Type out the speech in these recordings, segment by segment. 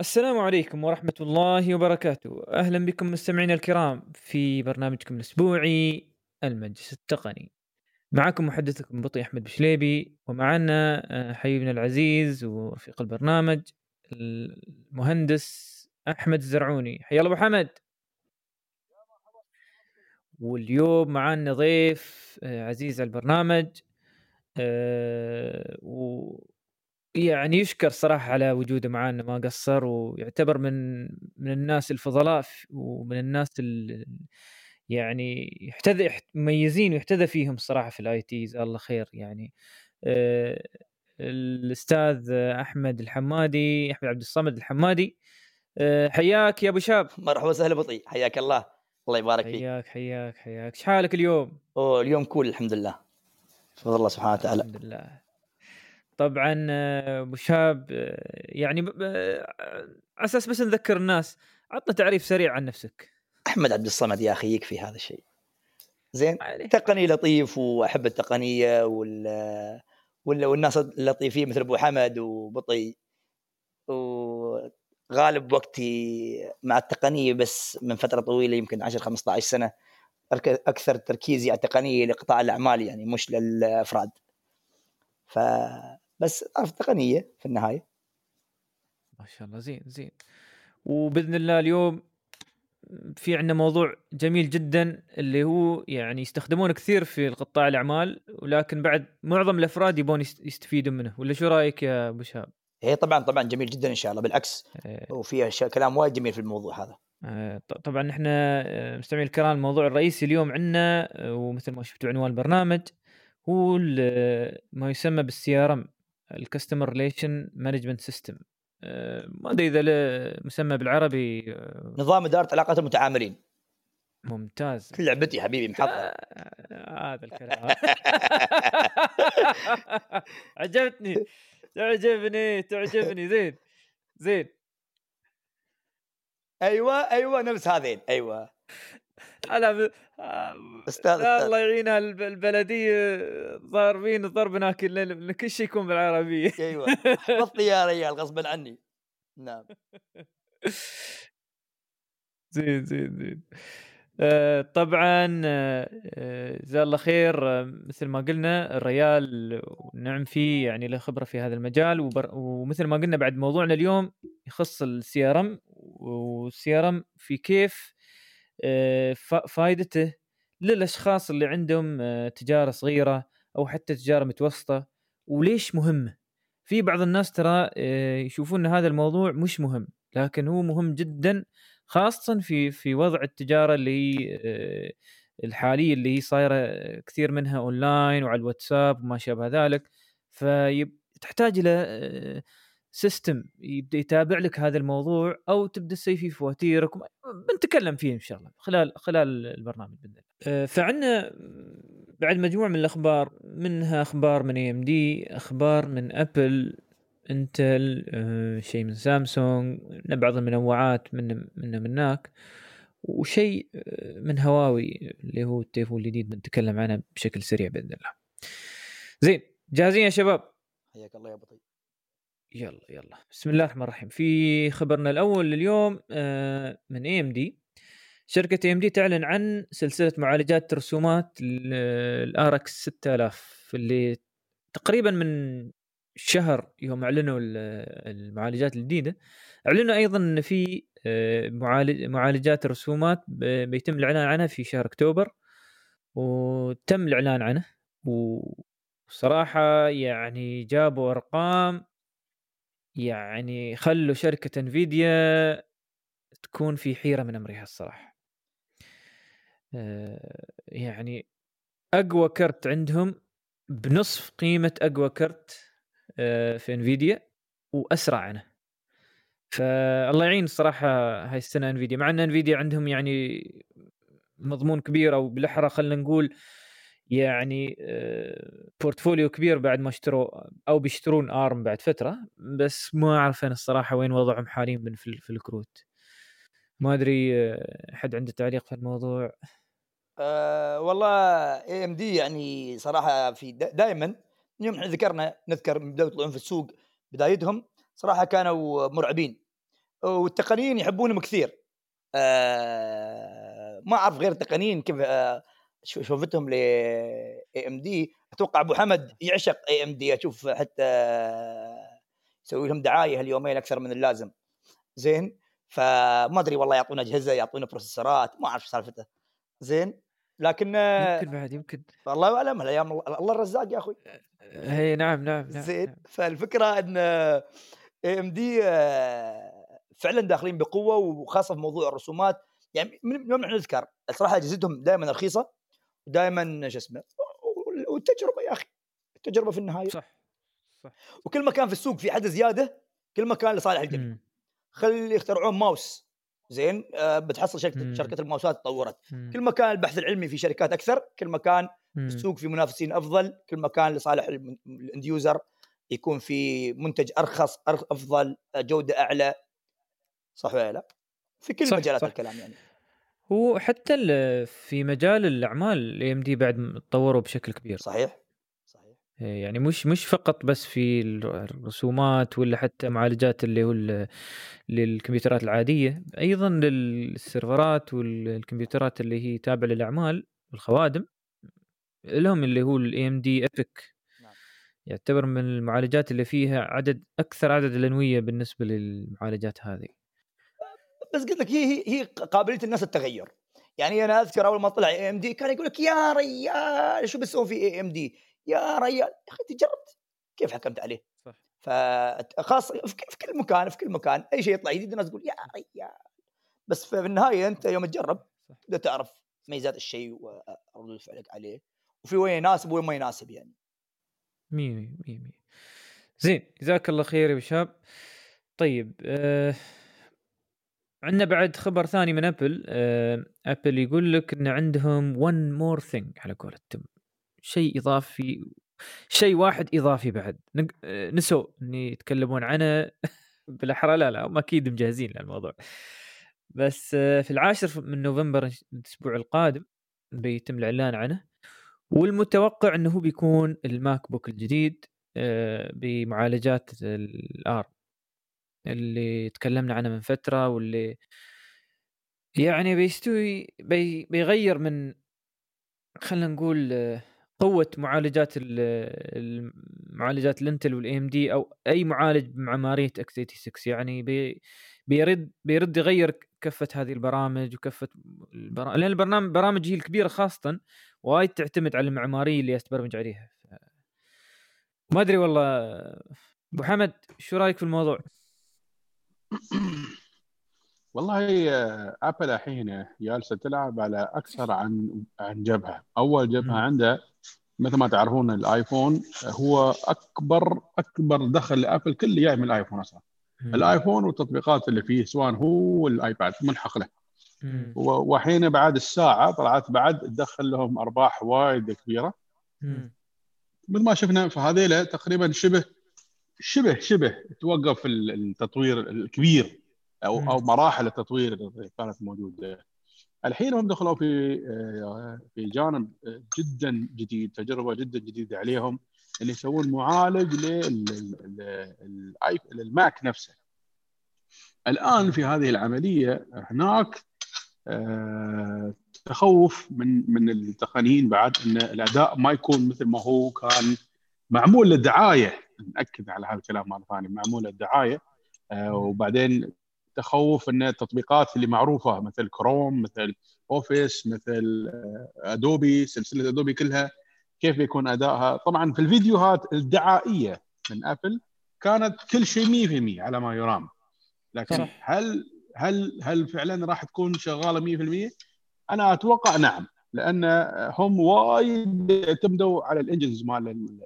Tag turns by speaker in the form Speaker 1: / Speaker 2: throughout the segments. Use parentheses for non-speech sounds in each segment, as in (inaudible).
Speaker 1: السلام عليكم ورحمة الله وبركاته. أهلا بكم مستمعينا الكرام في برنامجكم الأسبوعي المجلس التقني. معكم محدثكم بطي أحمد بشليبي ومعنا آه، حبيبنا العزيز ورفيق البرنامج المهندس أحمد الزرعوني. حيا الله أبو حمد. واليوم معنا ضيف آه، عزيز على البرنامج آه، و يعني يشكر صراحة على وجوده معانا ما قصر ويعتبر من من الناس الفضلاء ومن الناس ال يعني يحتذى مميزين ويحتذى فيهم صراحة في الآي تي جزاه الله خير. يعني آه، الأستاذ أحمد الحمادي أحمد عبد الصمد الحمادي آه، حياك يا أبو شاب.
Speaker 2: مرحبا وسهلا بطي حياك الله. الله يبارك فيك.
Speaker 1: حياك حياك حياك. إيش حالك اليوم؟
Speaker 2: أوه اليوم كول الحمد لله. بفضل الله سبحانه وتعالى.
Speaker 1: الحمد لله. طبعا آه، ابو شاب آه، يعني على أساس بس نذكر الناس عطنا تعريف سريع عن نفسك.
Speaker 2: أحمد عبد الصمد يا أخي يكفي هذا الشيء. زين تقني لطيف وأحب التقنية وال ولا والناس اللطيفين مثل أبو حمد وبطي وغالب وقتي مع التقنية بس من فترة طويلة يمكن 10 15 سنة. أكثر تركيزي على التقنية لقطاع الأعمال يعني مش للأفراد. ف بس اعرف التقنيه في النهاية.
Speaker 1: ما شاء الله زين زين. وبإذن الله اليوم في عندنا موضوع جميل جدا اللي هو يعني يستخدمونه كثير في قطاع الأعمال ولكن بعد معظم الأفراد يبون يستفيدوا منه. ولا شو رأيك يا أبو شهاب؟
Speaker 2: إيه طبعا طبعا جميل جدا إن شاء الله بالعكس. إيه. وفي كلام وايد جميل في الموضوع هذا.
Speaker 1: آه، طبعا إحنا آه، مستمعين الكرام الموضوع الرئيسي اليوم عندنا آه، ومثل ما شفتوا عنوان البرنامج هو ما يسمى بال CRM ال customer relation management system ما أدري إذا مسمى بالعربي
Speaker 2: آه، نظام إدارة علاقات المتعاملين.
Speaker 1: ممتاز.
Speaker 2: كل لعبتي حبيبي محضر
Speaker 1: آه هذا الكلام. (laughs) عجبتني. تعجبني تعجبني. زين زين.
Speaker 2: أيوه أيوه نفس هذين. أيوه.
Speaker 1: لا أستاذ الله يعينها البلدية ضاربين ضرب ناكل كل شيء يكون بالعربية.
Speaker 2: أيوه. (laughs) حفظت يا ريال غصبا عني. نعم. (laughs)
Speaker 1: زين زين زين. آه طبعا آه جزاه الله خير آه مثل ما قلنا الريال نعم فيه يعني له خبرة في هذا المجال وبر ومثل ما قلنا بعد موضوعنا اليوم يخص ال CRM وال CRM في كيف آه، فائدته للأشخاص اللي عندهم آه، تجارة صغيرة أو حتى تجارة متوسطة وليش مهمه في بعض الناس ترى آه، يشوفون إن هذا الموضوع مش مهم لكن هو مهم جدا خاصة في في وضع التجارة اللي هي الحالية اللي هي صايرة كثير منها اونلاين وعلى الواتساب وما شابه ذلك. فتحتاج إلى system يبدأ يتابع لك هذا الموضوع أو تبدأ تسوي فيه فواتيرك بنتكلم فيه إن شاء الله خلال خلال البرنامج بإذن الله. آه، فعندنا بعد مجموعة من الأخبار منها أخبار من AMD، أخبار من Apple، Intel، آه، شيء من سامسونج، بعض المنوعات من من مناك وشيء آه، من هواوي اللي هو التليفون الجديد بنتكلم عنه بشكل سريع بإذن الله. زين جاهزين يا شباب؟
Speaker 2: حياك الله يا ابو طيب.
Speaker 1: يلا يلا. بسم الله الرحمن الرحيم. في خبرنا الأول لليوم آه، من اي ام دي شركة اي ام دي تعلن عن سلسلة معالجات رسومات ال RX 6000 اللي تقريبا من شهر يوم أعلنوا المعالجات الجديدة. أعلنوا أيضا إن في آه، معالجات الرسومات بيتم الإعلان عنها في شهر أكتوبر وتم الإعلان عنه. وصراحة يعني جابوا أرقام يعني خلوا شركة انفيديا تكون في حيرة من أمرها الصراحة. آه، يعني أقوى كرت عندهم بنصف قيمة أقوى كرت آه، في Nvidia وأسرع عنه فالله يعين الصراحة هاي السنة Nvidia مع إن Nvidia عندهم يعني مضمون كبير أو بالأحرى خلينا نقول يعني portfolio كبير بعد ما اشتروا أو بيشترون ARM بعد فترة بس ما أعرف أنا الصراحة وين وضعهم حاليا في, الكروت. ما أدري حد عنده تعليق في الموضوع؟
Speaker 2: أه والله AMD يعني صراحة في دائما يوم إحنا ذكرنا نذكر من بداية يطلعون في السوق بدايتهم صراحة كانوا مرعبين والتقنيين يحبونهم كثير. آه ما أعرف غير التقنيين كيف آه شوفتهم ل AMD أتوقع أبو حمد يعشق AMD أشوف حتى يسوي لهم دعاية هاليومين أكثر من اللازم. زين؟ فما أدري والله يعطونا اجهزه يعطونا processor ات ما أعرف سالفته. زين؟ لكن
Speaker 1: يمكن بعد يمكن.
Speaker 2: والله أعلم الأيام الله الرزاق يا أخوي.
Speaker 1: هي نعم نعم, نعم
Speaker 2: زين؟
Speaker 1: نعم.
Speaker 2: فالفكرة إن اي ام دي فعلا داخلين بقوة وخاصة في موضوع الرسومات. يعني من يوم نذكر الصراحه أجهزتهم دائما رخيصة. ودائما شو اسمه والتجربة يا أخي التجربة في النهاية.
Speaker 1: صح صح.
Speaker 2: وكل ما كان في السوق في حدث زيادة كل ما كان لصالح الجميع خلي يخترعون ماوس. زين آه بتحصل شركه مم. شركة الماوسات تطورت. مم. كل ما كان البحث العلمي في شركات أكثر كل ما كان السوق في منافسين أفضل كل ما كان لصالح ال end user يكون في منتج أرخص أفضل جودة أعلى. صح ولا لا؟ في كل صح مجالات صح. الكلام يعني.
Speaker 1: هو حتى في مجال الأعمال ال AMD بعد تطوروا بشكل كبير.
Speaker 2: صحيح.
Speaker 1: صحيح. إيه، يعني مش مش فقط بس في الرسومات ولا حتى معالجات اللي هو للكمبيوترات العادية أيضا لل server ات والكمبيوترات اللي هي تابعة للأعمال والخوادم لهم اللي هو ال AMD EPYC يعتبر من المعالجات اللي فيها عدد أكثر عدد الأنوية بالنسبة للمعالجات هذه.
Speaker 2: بس قلت لك هي هي قابلية الناس التغير يعني أنا أذكر أول ما طلع AMD كان يقول لك يا ريال شو بتسوي في AMD يا ريال يا أخي أنت جربت؟ كيف حكمت عليه؟ صح. فخاصه في كل مكان في كل مكان أي شيء يطلع جديد الناس تقول يا ريال. بس في النهاية أنت يوم تجرب تبدا تعرف ميزات الشيء وردود فعلك عليه. وفي وين يناسب وين ما يناسب يعني.
Speaker 1: مية مية زين جزاك الله خير يا شاب طيب آه عندنا بعد خبر ثاني من Apple آه Apple يقول لك إن عندهم one more thing على قولتهم شيء إضافي شيء واحد إضافي بعد. آه، نسوا ان يتكلمون عنه. (laughs) بالأحرى لا لا هم أكيد مجهزين للموضوع. بس آه في العاشر من نوفمبر الأسبوع القادم بيتم الإعلان عنه. والمتوقع إنه بيكون ال MacBook الجديد آه، بمعالجات ال ARM اللي تكلمنا عنه من فترة واللي يعني بيستوي بي بيغير من خلينا نقول قوة معالجات معالجات الانتل وال AMD أو أي معالج بمعماريه x86 يعني بي بيرد بيرد يغير كفة هذه البرامج وكفة البرامج لأن البرنامج برامج هي الكبيرة خاصة وايد تعتمد على المعمارية اللي تبرمج عليها ما أدري والله أبو حمد شو رأيك في الموضوع؟ (clears throat)
Speaker 3: والله ابل الحين جالسة تلعب على أكثر عن عن جبهة، أول جبهة عنده مثل ما تعرفون الآيفون هو أكبر أكبر دخل لابل كله جاي من الآيفون أصلا. الآيفون والتطبيقات اللي فيه سواء هو والآيباد ملحق له. وحين بعد الساعة طلعت بعد تدخل لهم أرباح وايد كبيرة. مثل ما شفنا فهذيلا تقريبا شبه شبه شبه توقف التطوير الكبير أو أو مراحل التطوير اللي كانت موجودة. الحين هم دخلوا في آه، في جانب جدا جديد تجربة جدا جديدة عليهم اللي يسوون معالج للماك نفسه. الآن في هذه العملية هناك آه، تخوف من من التقنيين بعد إن الأداء ما يكون مثل ما هو كان معمول للدعاية. نأكد على هذا الكلام مرة ثانية معمول للدعايه آه، وبعدين تخوف إن التطبيقات اللي معروفة مثل كروم مثل Office مثل Adobe آه، سلسلة Adobe كلها كيف بيكون أدائها؟ طبعا في الفيديوهات الدعائية من ابل كانت كل شيء 100% على ما يرام. لكن صح. هل هل هل فعلا راح تكون شغالة 100% أنا أتوقع نعم لأن هم وايد اعتمدوا على ال engines مال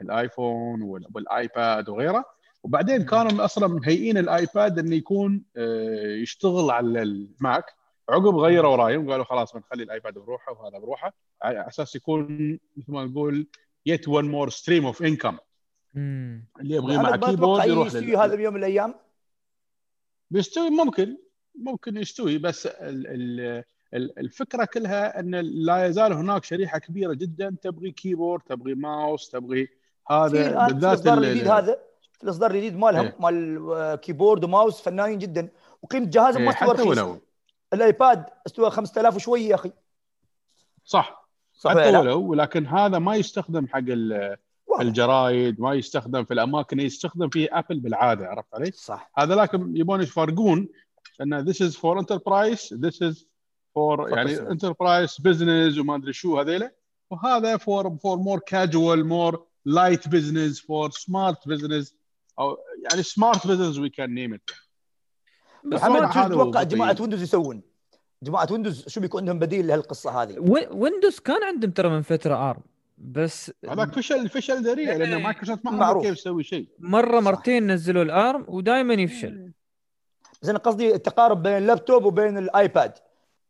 Speaker 3: الآيفون والآيباد وغيره. وبعدين كانوا أصلا مهيئين الآيباد إنه يكون آه، يشتغل على الماك. عقب غيروا رأيهم قالوا خلاص بنخلي الآيباد بروحه وهذا بروحه. على أساس يكون مثل ما نقول yet one more stream of income
Speaker 2: اللي يبغى مع keyboard يروح يستوي هذا بيوم من الأيام؟
Speaker 3: بيستوي ممكن ممكن يستوي. بس الفكرة كلها إن لا يزال هناك شريحة كبيرة جدا. تبغي keyboard تبغي ماوس تبغي هذا
Speaker 2: بالذات الجديد هذا في الإصدار الجديد مالهم
Speaker 3: إيه.
Speaker 2: مال keyboard و mouse فنانين جدا وقيمة جهازهم ما
Speaker 3: إيه،
Speaker 2: استوى
Speaker 3: حتى
Speaker 2: رخيص الآيباد استوى 5000 وشويه يا أخي
Speaker 3: صح
Speaker 2: صح
Speaker 3: حتى؟ ولو ولكن هذا ما يستخدم حق. الجرايد ما يستخدم في الأماكن يستخدم فيه ابل بالعادة عرفت علي؟
Speaker 2: صح
Speaker 3: هذا لكن يبون يفرقون إن this is for enterprise this is for يعني enterprise business وما أدري شو هذيلا وهذا for for more casual more light business for smart business أو يعني smart business we can name it
Speaker 1: بس
Speaker 2: محمد
Speaker 3: ما
Speaker 2: شو
Speaker 3: هذا
Speaker 2: تتوقع
Speaker 3: جماعة.
Speaker 2: ويندوز يسوون؟ جماعة ويندوز شو بيكون عندهم بديل لهالقصة هذه؟
Speaker 1: ويندوز كان عندهم ترى من فترة ARM بس
Speaker 3: هذاك فشل فشل ذريع
Speaker 1: لأن.
Speaker 3: مايكروسوفت ما
Speaker 2: معروف.
Speaker 3: عرفوا كيف تسوي شيء
Speaker 1: مرة
Speaker 2: صح.
Speaker 1: مرتين نزلوا ال ARM ودائما يفشل
Speaker 2: بس أنا قصدي التقارب بين اللابتوب وبين الايباد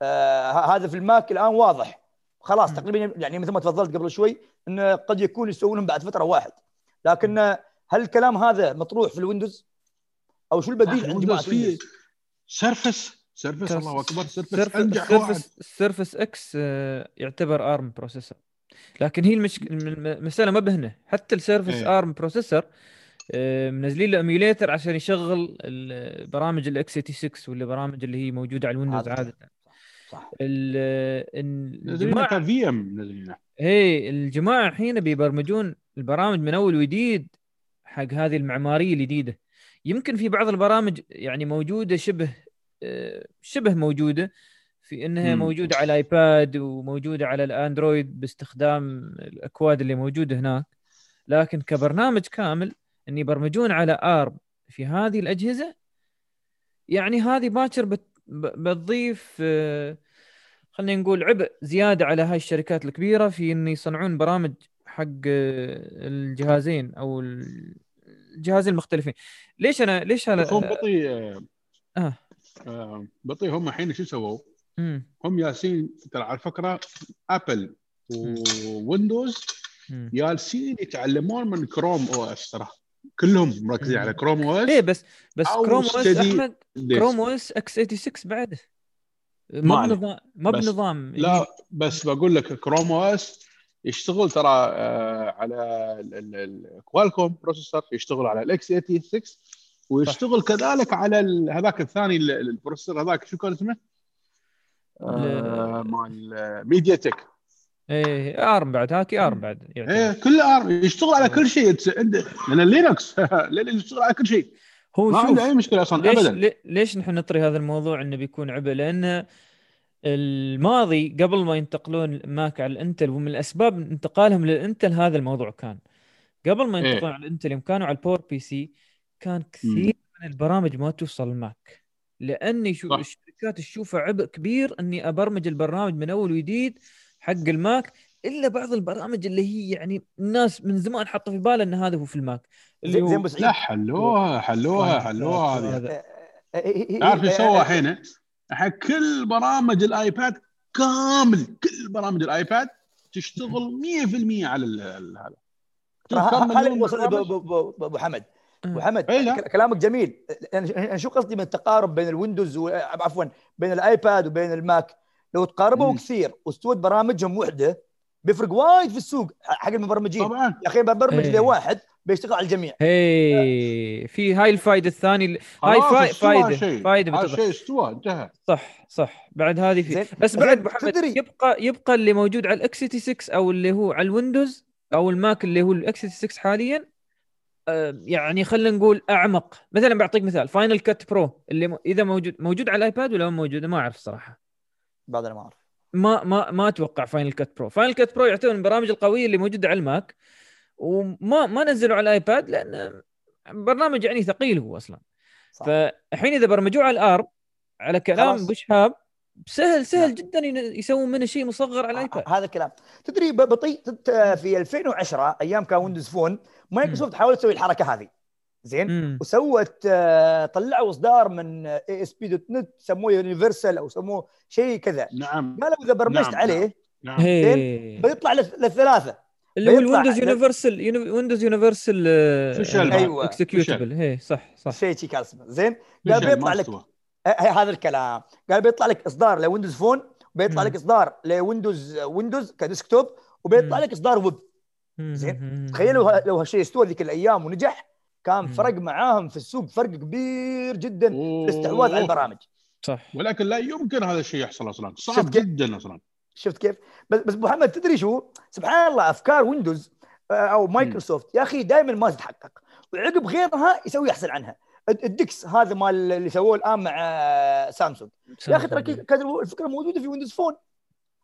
Speaker 2: آه هذا في الماك الآن واضح خلاص. تقريبا يعني مثل ما تفضلت قبل شوي إنه قد يكون يسوونهم بعد فترة واحد. لكن آه، هل الكلام هذا مطروح في الويندوز؟ أو شو البديل عند جماعة
Speaker 3: في؟ سيرفس سيرفس الله أكبر Surface
Speaker 1: Surf-
Speaker 3: أنجح واحد.
Speaker 1: Surface X آه، يعتبر ARM processor. لكن هي المشك... الم- المساله ما بهنا حتى ال Surface
Speaker 3: إيه.
Speaker 1: ARM processor آه، منزلين له emulator عشان يشغل البرامج ال x86 ولا برامج اللي هي موجودة على الويندوز
Speaker 2: هذا
Speaker 1: عادة.
Speaker 2: صح
Speaker 1: ال-
Speaker 3: نزلنا
Speaker 1: الجماعه
Speaker 3: كفي ام
Speaker 1: هي الجماعة الحين بيبرمجون البرامج من أول وجديد حق هذه المعمارية الجديدة يمكن في بعض البرامج يعني موجودة شبه آه، شبه موجودة في إنها
Speaker 3: مم.
Speaker 1: موجودة على الايباد وموجودة على الأندرويد باستخدام الأكواد اللي موجودة هناك لكن كبرنامج كامل إن يبرمجون على ارم في هذه الأجهزة يعني هذه باكر بت- بتضيف آه، خلينا نقول عبء زيادة على هاي الشركات الكبيرة في ان يصنعون برامج حق آه، الجهازين أو الجهازين المختلفين ليش أنا ليش
Speaker 3: هم
Speaker 1: أنا
Speaker 3: بطيء آه،
Speaker 1: آه.
Speaker 3: بطيء هم الحين شو سووا؟ هم ياسين ترى على فكرة ابل وويندوز
Speaker 1: مم.
Speaker 3: جالسين يتعلمون من Chrome OS ترى كلهم مركزين. على Chrome OS
Speaker 1: إيه بس بس
Speaker 3: Chrome
Speaker 1: OS
Speaker 3: أحمد.
Speaker 1: كروم أو اس إكس 86 بعده
Speaker 3: ما.
Speaker 1: بنظام ما بنظام
Speaker 3: لا بس بقول لك Chrome OS يشتغل ترى آه، على ال Qualcomm processor يشتغل على ال x86 ويشتغل كذلك على هذاك الثاني ال- ال processor هذاك شو كان اسمه؟ آه، مال MediaTek
Speaker 1: إيه ARM بعد هاكي ARM بعد يعتبر.
Speaker 3: إيه كل ARM (laughs) يشتغل على كل شيء. لأن Linux يشتغل على كل شيء.
Speaker 1: هو
Speaker 3: ما عنده أي مشكلة أصلا
Speaker 1: ليش
Speaker 3: ابدا.
Speaker 1: لي- ليش نحن نطري هذا الموضوع إنه بيكون عبء؟ لأن الماضي قبل ما ينتقلون ماك على الانتل ومن الأسباب انتقالهم للإنتل هذا الموضوع كان. قبل ما
Speaker 3: إيه.
Speaker 1: ينتقلون على الانتل يوم كانوا على ال PowerPC كان كثير من البرامج ما توصل الماك لأني شو. الشركات تشوفه عبء كبير إني أبرمج البرنامج من أول وجديد حق الماك إلا بعض البرامج اللي هي يعني الناس من زمان حاطة في باله إن هذا هو في الماك. اللي
Speaker 2: زين
Speaker 1: هو
Speaker 2: ابو سعيد
Speaker 3: لا حلوها حلوها حلوها هذه.
Speaker 1: هذا.
Speaker 2: آه، آه، آه،
Speaker 3: تعرف
Speaker 2: إيش
Speaker 3: سوى الحين؟ الحين كل برامج الآيباد كامل كل برامج الآيباد تشتغل 100% على هذا.
Speaker 2: أبو حمد أبو
Speaker 1: آه.
Speaker 2: حمد
Speaker 3: إيه
Speaker 2: كلامك جميل. أنا أنا شو قصدي من التقارب بين الويندوز و... عفوا بين الآيباد وبين الماك؟ لو تقاربوا. كثير واستوت برامجهم وحدة بيفرق وايد في السوق حق المبرمجين.
Speaker 3: طبعا.
Speaker 2: يا أخي ببرمج
Speaker 1: إيه.
Speaker 2: لواحد بيشتغل على الجميع.
Speaker 1: هي في هاي الفائده الثانية هاي فاي فائده
Speaker 3: شيء.
Speaker 1: فائده
Speaker 3: هذا
Speaker 1: بتضح
Speaker 3: شيء استوى انتهى.
Speaker 1: صح صح. بعد هذه في
Speaker 2: زين.
Speaker 1: بس بعد محمد
Speaker 2: تدري
Speaker 1: يبقى يبقى اللي موجود على ال x86 أو اللي هو على الويندوز أو الماك اللي هو ال x86 حاليا آه، يعني خلينا نقول أعمق. مثلا بعطيك مثال Final Cut Pro اللي م- إذا موجود موجود على الآيباد ولا موجود؟ ما أعرف صراحة
Speaker 2: بعد أنا ما أعرف.
Speaker 1: ما ما ما أتوقع Final Cut Pro Final Cut Pro يعتبر من البرامج القويه اللي موجوده على الماك وما ما نزلوا على الايباد لأن برنامج يعني ثقيل هو أصلا
Speaker 2: صح.
Speaker 1: فالحين إذا برمجوه على ال ARM على كلام
Speaker 2: خلاص.
Speaker 1: بوشهاب سهل سهل
Speaker 2: نعم.
Speaker 1: جدا يسوون منه شيء مصغر على الايباد
Speaker 2: ه- هذا الكلام تدري بطيء تت- في 2010 أيام كان Windows Phone مايكروسوفت حاولت تسوي الحركة هذه زين؟
Speaker 1: مم.
Speaker 2: وسوت آه، طلعوا اصدار من اي اس بي دوت نت سموه universal أو سموه شيء كذا.
Speaker 3: نعم.
Speaker 2: قالوا إذا برمجت
Speaker 3: نعم،
Speaker 2: عليه
Speaker 3: نعم.
Speaker 1: هي.
Speaker 2: بيطلع للث- للثلاثه
Speaker 1: اللي هو
Speaker 2: بيطلع
Speaker 1: الويندوز universal Windows universal
Speaker 3: فشل
Speaker 2: أيوة.
Speaker 1: executable هي صح صح.
Speaker 2: شيء شيء كان اسمه. زين؟ قال بيطلع لك. آه، هذا الكلام. قال بيطلع لك إصدار ل Windows Phone وبيطلع
Speaker 1: مم.
Speaker 2: لك إصدار لويندوز ويندوز ك desktop
Speaker 1: وبيطلع.
Speaker 2: لك إصدار ويب. زين. تخيلوا ه- لو هالشيء استوى ذيك الأيام ونجح. كان
Speaker 1: مم.
Speaker 2: فرق معاهم في السوق فرق كبير جدا في الاستحواذ على. البرامج
Speaker 1: صح
Speaker 3: ولكن لا يمكن هذا الشيء يحصل أصلا صعب
Speaker 2: شفت كيف؟
Speaker 3: جدا أصلا
Speaker 2: شفت كيف؟ بس بس محمد تدري شو؟ سبحان الله أفكار ويندوز آه، أو مايكروسوفت يا أخي دائما ما تتحقق وعقب غيرها يسوي أحسن عنها ال- ال DeX هذا مال اللي سووه الآن مع آه، سامسونج يا أخي ترى الفكرة موجودة في Windows Phone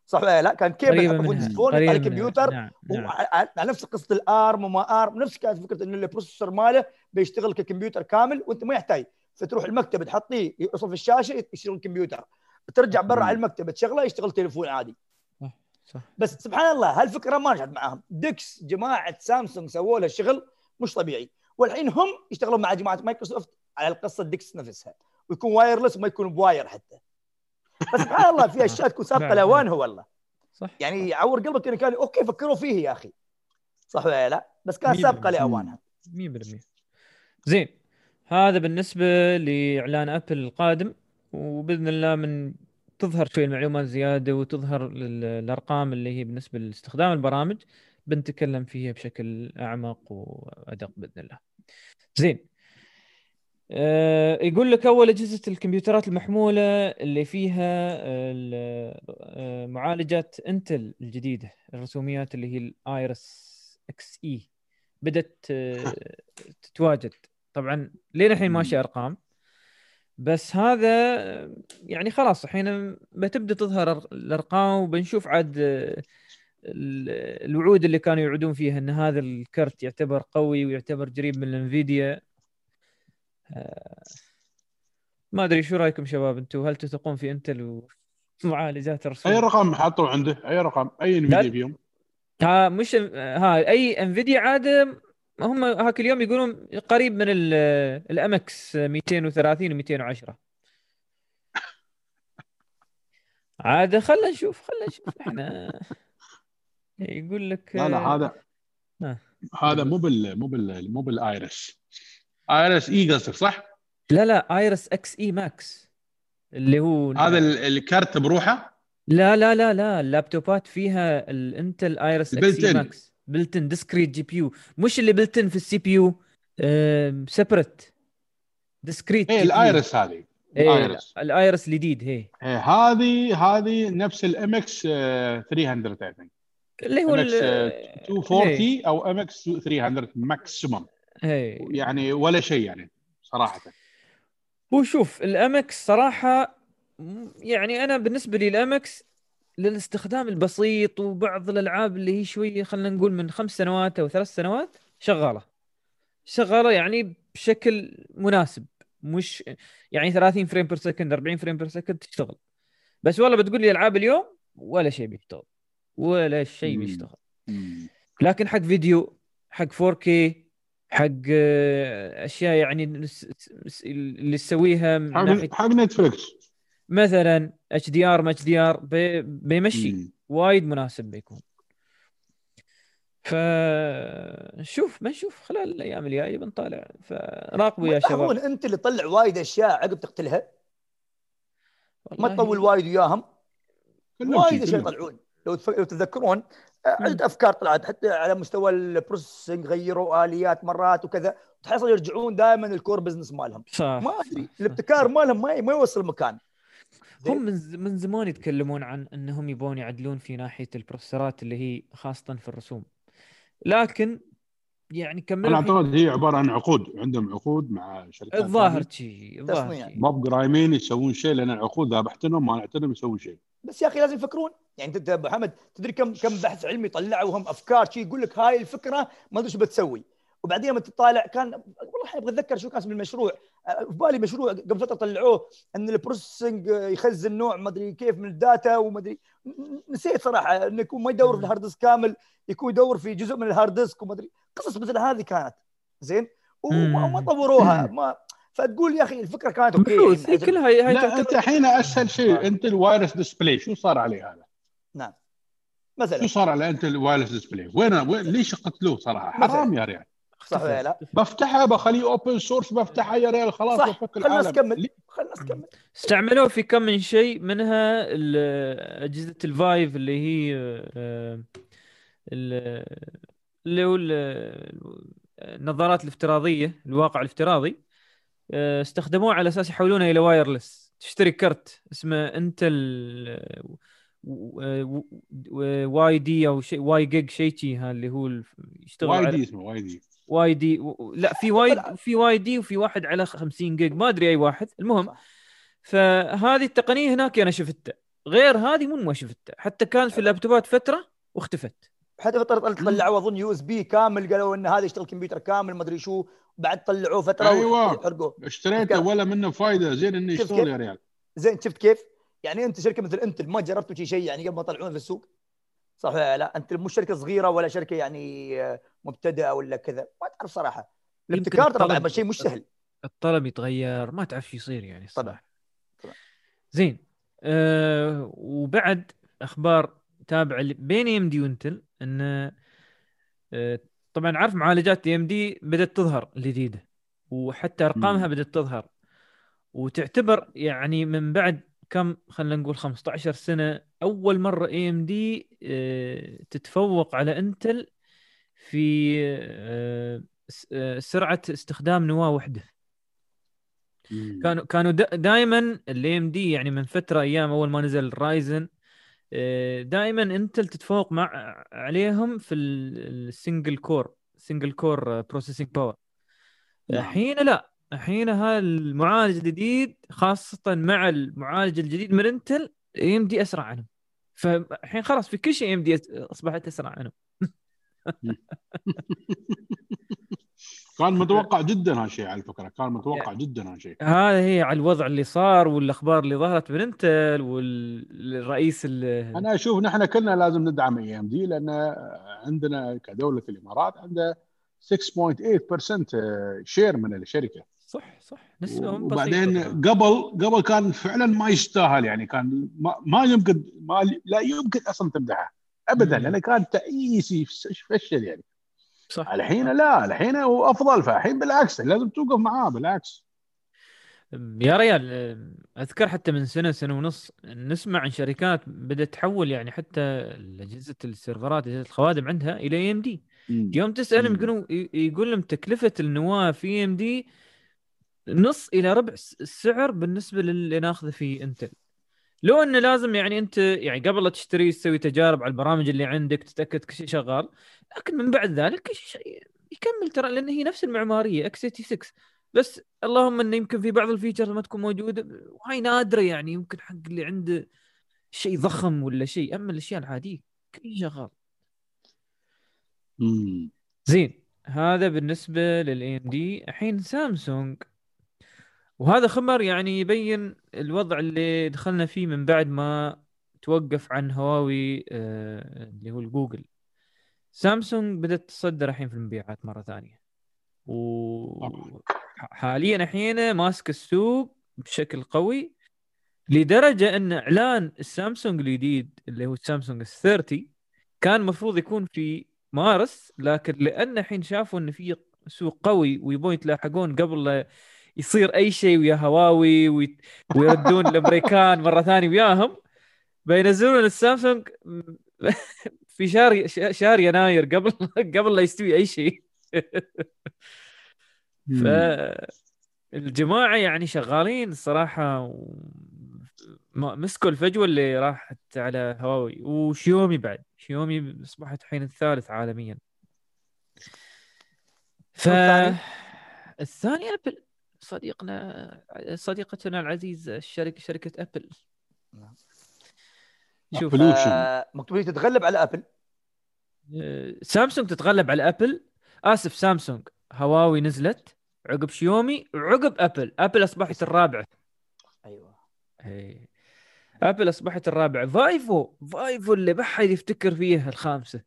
Speaker 2: صح ولا لا؟ كان cable phone
Speaker 1: قريبة
Speaker 2: على. الكمبيوتر
Speaker 1: نعم نعم.
Speaker 2: على نفس قصة ال ARM وما ARM نفس كانت فكرة انه ال processor ماله بيشتغل ككمبيوتر كامل وأنت ما يحتاج. فتروح المكتب تحطيه يوصل في الشاشة يشتغل الكمبيوتر ترجع برا. على المكتب تشغله يشتغل تليفون عادي.
Speaker 1: صح
Speaker 2: بس سبحان الله هالفكرة ما نجحت معاهم. DeX جماعة سامسونج سووا لها شغل مش طبيعي. والحين هم يشتغلون مع جماعة مايكروسوفت على القصة DeX نفسها. ويكون wireless وما يكون ب wire حتى. فسبحان الله في أشياء تكون سابقة
Speaker 1: بعد-
Speaker 2: لاوانها والله
Speaker 1: صح.
Speaker 2: يعني يعور قلبك إنه كان okay فكروا فيه يا أخي. صح ولا لا؟ بس كان
Speaker 1: مية سابقة.
Speaker 2: لأوانها.
Speaker 1: 100% زين هذا بالنسبة لإعلان أبل القادم وبإذن الله من تظهر شوي المعلومات زيادة وتظهر ال- الارقام اللي هي بالنسبة لاستخدام البرامج بنتكلم فيها بشكل أعمق وأدق بإذن الله. زين آه يقول لك أول أجهزة الكمبيوترات المحمولة اللي فيها آه، معالجات انتل الجديدة الرسوميات اللي هي ال Iris Xe بدأت آه، تتواجد. طبعا لين الحين. ماشي أرقام. بس هذا يعني خلاص الحين بتبدأ تظهر الأرقام وبنشوف عاد ال- الوعود اللي كانوا يوعدون فيها إن هذا الكرت يعتبر قوي ويعتبر قريب من ال Nvidia ما أدري شو رأيكم شباب أنتم هل تثقون في إنتل ومعالجات الرسوم؟
Speaker 3: أي رقم حطوا عنده أي رقم
Speaker 1: أي.
Speaker 3: Nvidia فيهم.
Speaker 1: ها مش ها أي Nvidia عاد هم هاك اليوم يقولون قريب من ال MX 230 و 210 عاد خلنا نشوف خلنا نشوف. إحنا يقول لك
Speaker 3: لا لا هذا
Speaker 1: آه.
Speaker 3: هذا مو بال مو بال مو بال Iris Iris Xe قصدك صح؟
Speaker 1: لا لا Iris Xe Max اللي هو
Speaker 3: هذا ال- الكرت بروحه؟
Speaker 1: لا لا لا لا اللابتوبات فيها ال
Speaker 3: Intel
Speaker 1: Iris Xe. Max built-in discrete GPU مش اللي built-in في ال CPU separate discrete
Speaker 3: اي ال Iris هذه.
Speaker 1: إيه
Speaker 3: ال
Speaker 1: Iris. ال Iris الجديد هي
Speaker 3: إيه، هذه هذه نفس ال MX 300 I think
Speaker 1: اللي هو ال-
Speaker 3: 240 أو MX 300 maximum
Speaker 1: هي
Speaker 3: يعني ولا شيء يعني صراحة.
Speaker 1: هو شوف ال MX صراحة يعني أنا بالنسبة لي ال MX للاستخدام البسيط وبعض الألعاب اللي هي شوية خلينا نقول من خمس سنوات أو ثلاث سنوات شغالة. شغالة يعني بشكل مناسب مش يعني 30 frame per second 40 frame per second تشتغل. بس والله بتقول لي ألعاب اليوم ولا شيء بيشتغل ولا شيء. بيشتغل. لكن حق فيديو حق 4K حق آه، أشياء يعني اللي تسويها
Speaker 3: حق حق Netflix
Speaker 1: مثلا اتش دي آر ما اتش دي آر بيمشي. وايد مناسب بيكون. فشوف بنشوف خلال الأيام الجاية بنطالع. فراقبوا يا شباب.
Speaker 2: أنت اللي تطلع وايد أشياء عقب تقتلها؟ ما تطول وايد وياهم؟ وايد
Speaker 3: شي، أشياء.
Speaker 2: يطلعون. لو تتذكرون آه، عدة أفكار طلعت حتى على مستوى ال processing غيروا آليات مرات وكذا تحصل يرجعون دائما ال core business مالهم.
Speaker 1: صح
Speaker 2: ما
Speaker 1: أدري.
Speaker 2: الابتكار مالهم ما ما يوصل مكان
Speaker 1: هم من زمان يتكلمون عن إنهم يبون يعدلون في ناحية ال processor ات اللي هي خاصة في الرسوم. لكن يعني كملوا أنا
Speaker 3: أعتقد هي عبارة عن عقود عندهم عقود مع شركات
Speaker 1: الظاهر. شيء الظاهر
Speaker 3: ما بقرايمين يسوون شيء لأن العقود إذا بحتنهم ما نعتنهم يسوون شيء.
Speaker 2: بس يا أخي لازم يفكرون. يعني أنت أبو حمد تدري كم كم بحث علمي طلعوا هم أفكار شيء يقول لك هاي الفكرة ما أدري شو بتسوي. وبعدين لما تطالع كان والله الحين أبغى أتذكر شو كان اسم المشروع. آه، في بالي مشروع قبل فترة طلعوه إن البروسيسنج آه، يخزن نوع ما أدري كيف من الداتا وما أدري. نسيت صراحة انه يكون ما يدور في ال hard disk كامل يكون يدور في جزء من الهارد ديسك وما أدري. قصص مثل هذه كانت. زين؟ وما ما طوروها ما فتقول يا أخي الفكرة كانت
Speaker 1: okay هي كلها هي
Speaker 3: لا
Speaker 1: أنت
Speaker 3: الحين أسهل شيء إنتل wireless display شو صار عليه هذا؟
Speaker 2: نعم.
Speaker 3: شو
Speaker 2: مثلا
Speaker 3: صار على أنت الوايرلس ديسبلاي؟ وين وين ليش قتلوه
Speaker 2: صراحة؟
Speaker 3: حرام يا ريال.
Speaker 2: صح ولا لا؟
Speaker 3: بفتحها بخليه open source بفتحها يا ريال خلاص
Speaker 2: صح.
Speaker 3: بفك
Speaker 2: خلنا
Speaker 3: العالم.
Speaker 2: نكمل؟ خلنا نكمل.
Speaker 1: استعملوه في كم من شيء منها أجهزة ال Vive اللي هي آه، ال- اللي هو ال- النظارات الافتراضية الواقع الافتراضي. آه، استخدموه على أساس يحولونه إلى wireless تشتري كرت اسمه انتل WiDi أو شيء WiGig شيء شي ها اللي هو يشتغل
Speaker 3: WiDi اسمه
Speaker 1: WiDi WiDi و- لا في واي في WiDi وفي واحد على 50 جيج ما أدري أي واحد المهم. فهذه التقنية هناك أنا شفتها. غير هذه مو ما شفتها. حتى كانت في اللابتوبات فترة واختفت.
Speaker 2: حتى فترة طلعوا أظن USB كامل قالوا إن هذا يشتغل كمبيوتر كامل ما أدري شو. بعد طلعوه فترة
Speaker 3: أيوة.
Speaker 2: وحرقوه.
Speaker 3: اشتريته ولا منه فايدة. زين
Speaker 2: إنه
Speaker 3: يشتغل؟ يا ريال.
Speaker 2: زين شفت كيف؟ يعني أنت شركة مثل إنتل ما جربتوا شي شيء يعني قبل ما تطلعون في السوق؟ صح ولا لا؟ أنت مو شركة صغيرة ولا شركة يعني آه، مبتدئة ولا كذا ما تعرف صراحة. الابتكار ترى شيء مش سهل
Speaker 1: الطلب يتغير ما تعرف شو يصير يعني
Speaker 2: طبعاً.
Speaker 1: زين. أه وبعد أخبار تابعة بين إم دي وإنتل إن أه طبعا عارف معالجات إم دي بدأت تظهر الجديده وحتى
Speaker 3: أرقامها.
Speaker 1: بدأت تظهر. وتعتبر يعني من بعد كم خلينا نقول 15 سنة أول مرة إي إم دي تتفوق على إنتل في آه، آه، سرعة استخدام نواة وحدة.
Speaker 3: مم.
Speaker 1: كانوا كانوا دائما ال AMD يعني من فترة أيام أول ما نزل Ryzen دائما انتل تتفوق مع عليهم في ال single core single core processing
Speaker 3: power.
Speaker 1: الحين لا. الحين هذا المعالج الجديد خاصة مع المعالج الجديد من انتل AMD أسرع عنهم. فالحين خلاص في كل شيء AMD أصبحت أسرع عنهم. (laughs)
Speaker 3: كان متوقع جدا هالشيء على فكرة. كان متوقع جدا هالشيء
Speaker 1: هذا هي على الوضع اللي صار والأخبار اللي ظهرت من انتل والرئيس اللي
Speaker 3: أنا أشوف نحن كلنا لازم ندعم AMD لأن عندنا كدولة الإمارات عنده 6.8% share من الشركة.
Speaker 1: صح صح. نسبة
Speaker 3: وبعدين. قبل قبل كان فعلا ما يستاهل يعني كان ما, ما يمكن ما لا يمكن أصلا تمدحه. ابدا
Speaker 1: مم.
Speaker 3: لأنه كان تعيس فشل يعني.
Speaker 1: صح.
Speaker 3: الحين لا الحين هو أفضل فالحين بالعكس لازم توقف معاه بالعكس.
Speaker 1: يا ريال أذكر حتى من سنة سنة ونص نسمع عن شركات بدأت تحول يعني حتى اجهزه السيرفرات أجهزة الخوادم عندها إلى AMD يوم
Speaker 3: تسألهم.
Speaker 1: يقولون يقول لهم تكلفة النواة في AMD نص إلى ربع الس- السعر بالنسبة للي ناخذه في انتل لو إنه لازم يعني أنت يعني قبل لا تشتري تسوي تجارب على البرامج اللي عندك تتأكد كل شيء شغال. لكن من بعد ذلك كل شيء يكمل ترى لأن هي نفس المعمارية x 86 بس اللهم إنه يمكن في بعض ال features ما تكون موجودة وهاي نادرة يعني يمكن حق اللي عنده شيء ضخم ولا شيء. أما الأشياء العادية كل شيء شغال. زين هذا بالنسبة لل AMD الحين سامسونج وهذا خبر يعني يبين الوضع اللي دخلنا فيه من بعد ما توقف عن هواوي آه، اللي هو الجوجل. سامسونج بدأت تصدر الحين في المبيعات مرة ثانية. وحاليا الحين ماسك السوق بشكل قوي لدرجة أن إعلان السامسونج الجديد اللي هو السامسونج S 30 كان المفروض يكون في مارس لكن لأن الحين شافوا إن في سوق قوي ويبون يتلاحقون قبل يصير أي شيء ويا هواوي وي- ويردون الأمريكان مرة ثانية وياهم. بينزلون السامسونج (laughs) في شهر شهر يناير قبل قبل لا يستوي أي شيء. ف الجماعة يعني شغالين الصراحه و... مسكوا الفجوة اللي راحت على هواوي. وشيومي بعد شيومي أصبحت الحين الثالث عالميا. ف؟ الثاني أبل. صديقنا صديقتنا العزيز الشركة شركة أبل.
Speaker 2: نعم.
Speaker 1: شوف.
Speaker 2: آه، مكتوب لي تتغلب على أبل؟
Speaker 1: آه، سامسونج تتغلب على أبل؟ آسف سامسونج. هواوي نزلت عقب شيومي وعقب أبل. أبل أصبحت الرابعه
Speaker 2: أيوه.
Speaker 1: إيه. أبل أصبحت الرابعه Vivo Vivo اللي بحد يفتكر فيها الخامسة.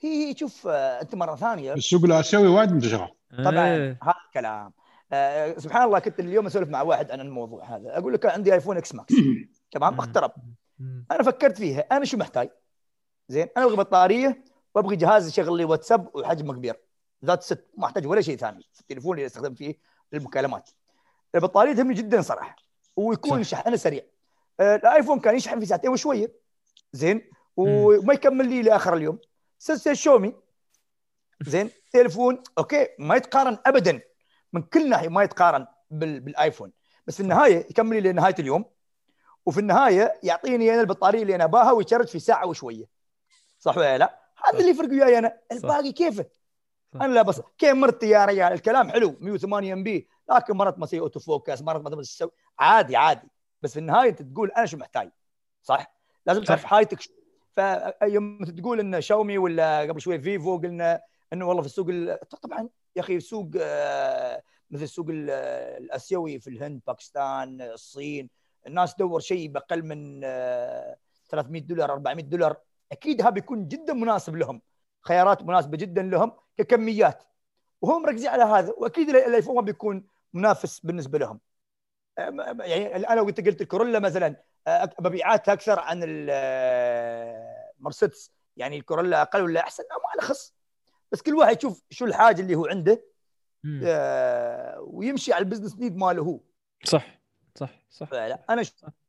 Speaker 2: هي هي شوف آه، أنت مرة ثانية.
Speaker 3: السوق الاسيوي وايد منتشره
Speaker 2: طبعا
Speaker 1: إيه.
Speaker 2: هذا الكلام. آه، سبحان الله كنت اليوم أسولف مع واحد عن الموضوع هذا. أقول كان عندي ايفون X Max تمام. اخترب. أنا فكرت فيها. أنا شو محتاج؟ زين أنا أبغى بطارية وابغى جهاز يشغل لي واتساب وحجمه كبير. that's it ما أحتاج ولا شيء ثاني. في التليفون اللي أستخدم فيه للمكالمات. البطارية تهمني جدا صراحة ويكون
Speaker 1: صح.
Speaker 2: شحنه سريع. آه، الآيفون كان يشحن في ساعتين وشوية. زين؟ وما يكمل لي لآخر اليوم. سلسله شيومي زين؟ تليفون okay ما يتقارن ابدا. من كل ناحية ما يتقارن بال... بالآيفون. بس في النهاية يكمل لي نهاية اليوم. وفي النهاية يعطيني أنا البطارية اللي أنا أباها ويشرج في ساعة وشوية. صح ولا لا؟ هذا اللي يفرق وياي أنا. الباقي كيفه؟
Speaker 1: صح.
Speaker 2: أنا لا بس كاميرته يا رجال؟ الكلام حلو. 108 MP. لكن مرات ما تسوي auto focus مرات ما تسوي عادي عادي. بس في النهاية انت تقول أنا شو محتاج؟ صح؟ لازم تعرف حاجتك شو- فيوم تقول إن شاومي ولا قبل شوي فيفو قلنا إنه والله في السوق ال- طبعا يا أخي السوق آه، مثل السوق ال- الآسيوي في الهند باكستان الصين الناس تدور شيء بأقل من آه، 300 دولار 400 دولار. أكيد هذا بيكون جدا مناسب لهم خيارات مناسبة جدا لهم ككميات. وهم مركزين على هذا وأكيد ال- الايفون ما بيكون منافس بالنسبة لهم. يعني لو أنت قلت الكورولا مثلا آه، مبيعاتها أكثر عن المرسيدس يعني الكورولا أقل ولا أحسن؟ ما له خص بس كل واحد يشوف شو الحاجة اللي هو عنده. آه، ويمشي على ال business need ماله هو.
Speaker 1: صح صح صح.
Speaker 2: فلا أنا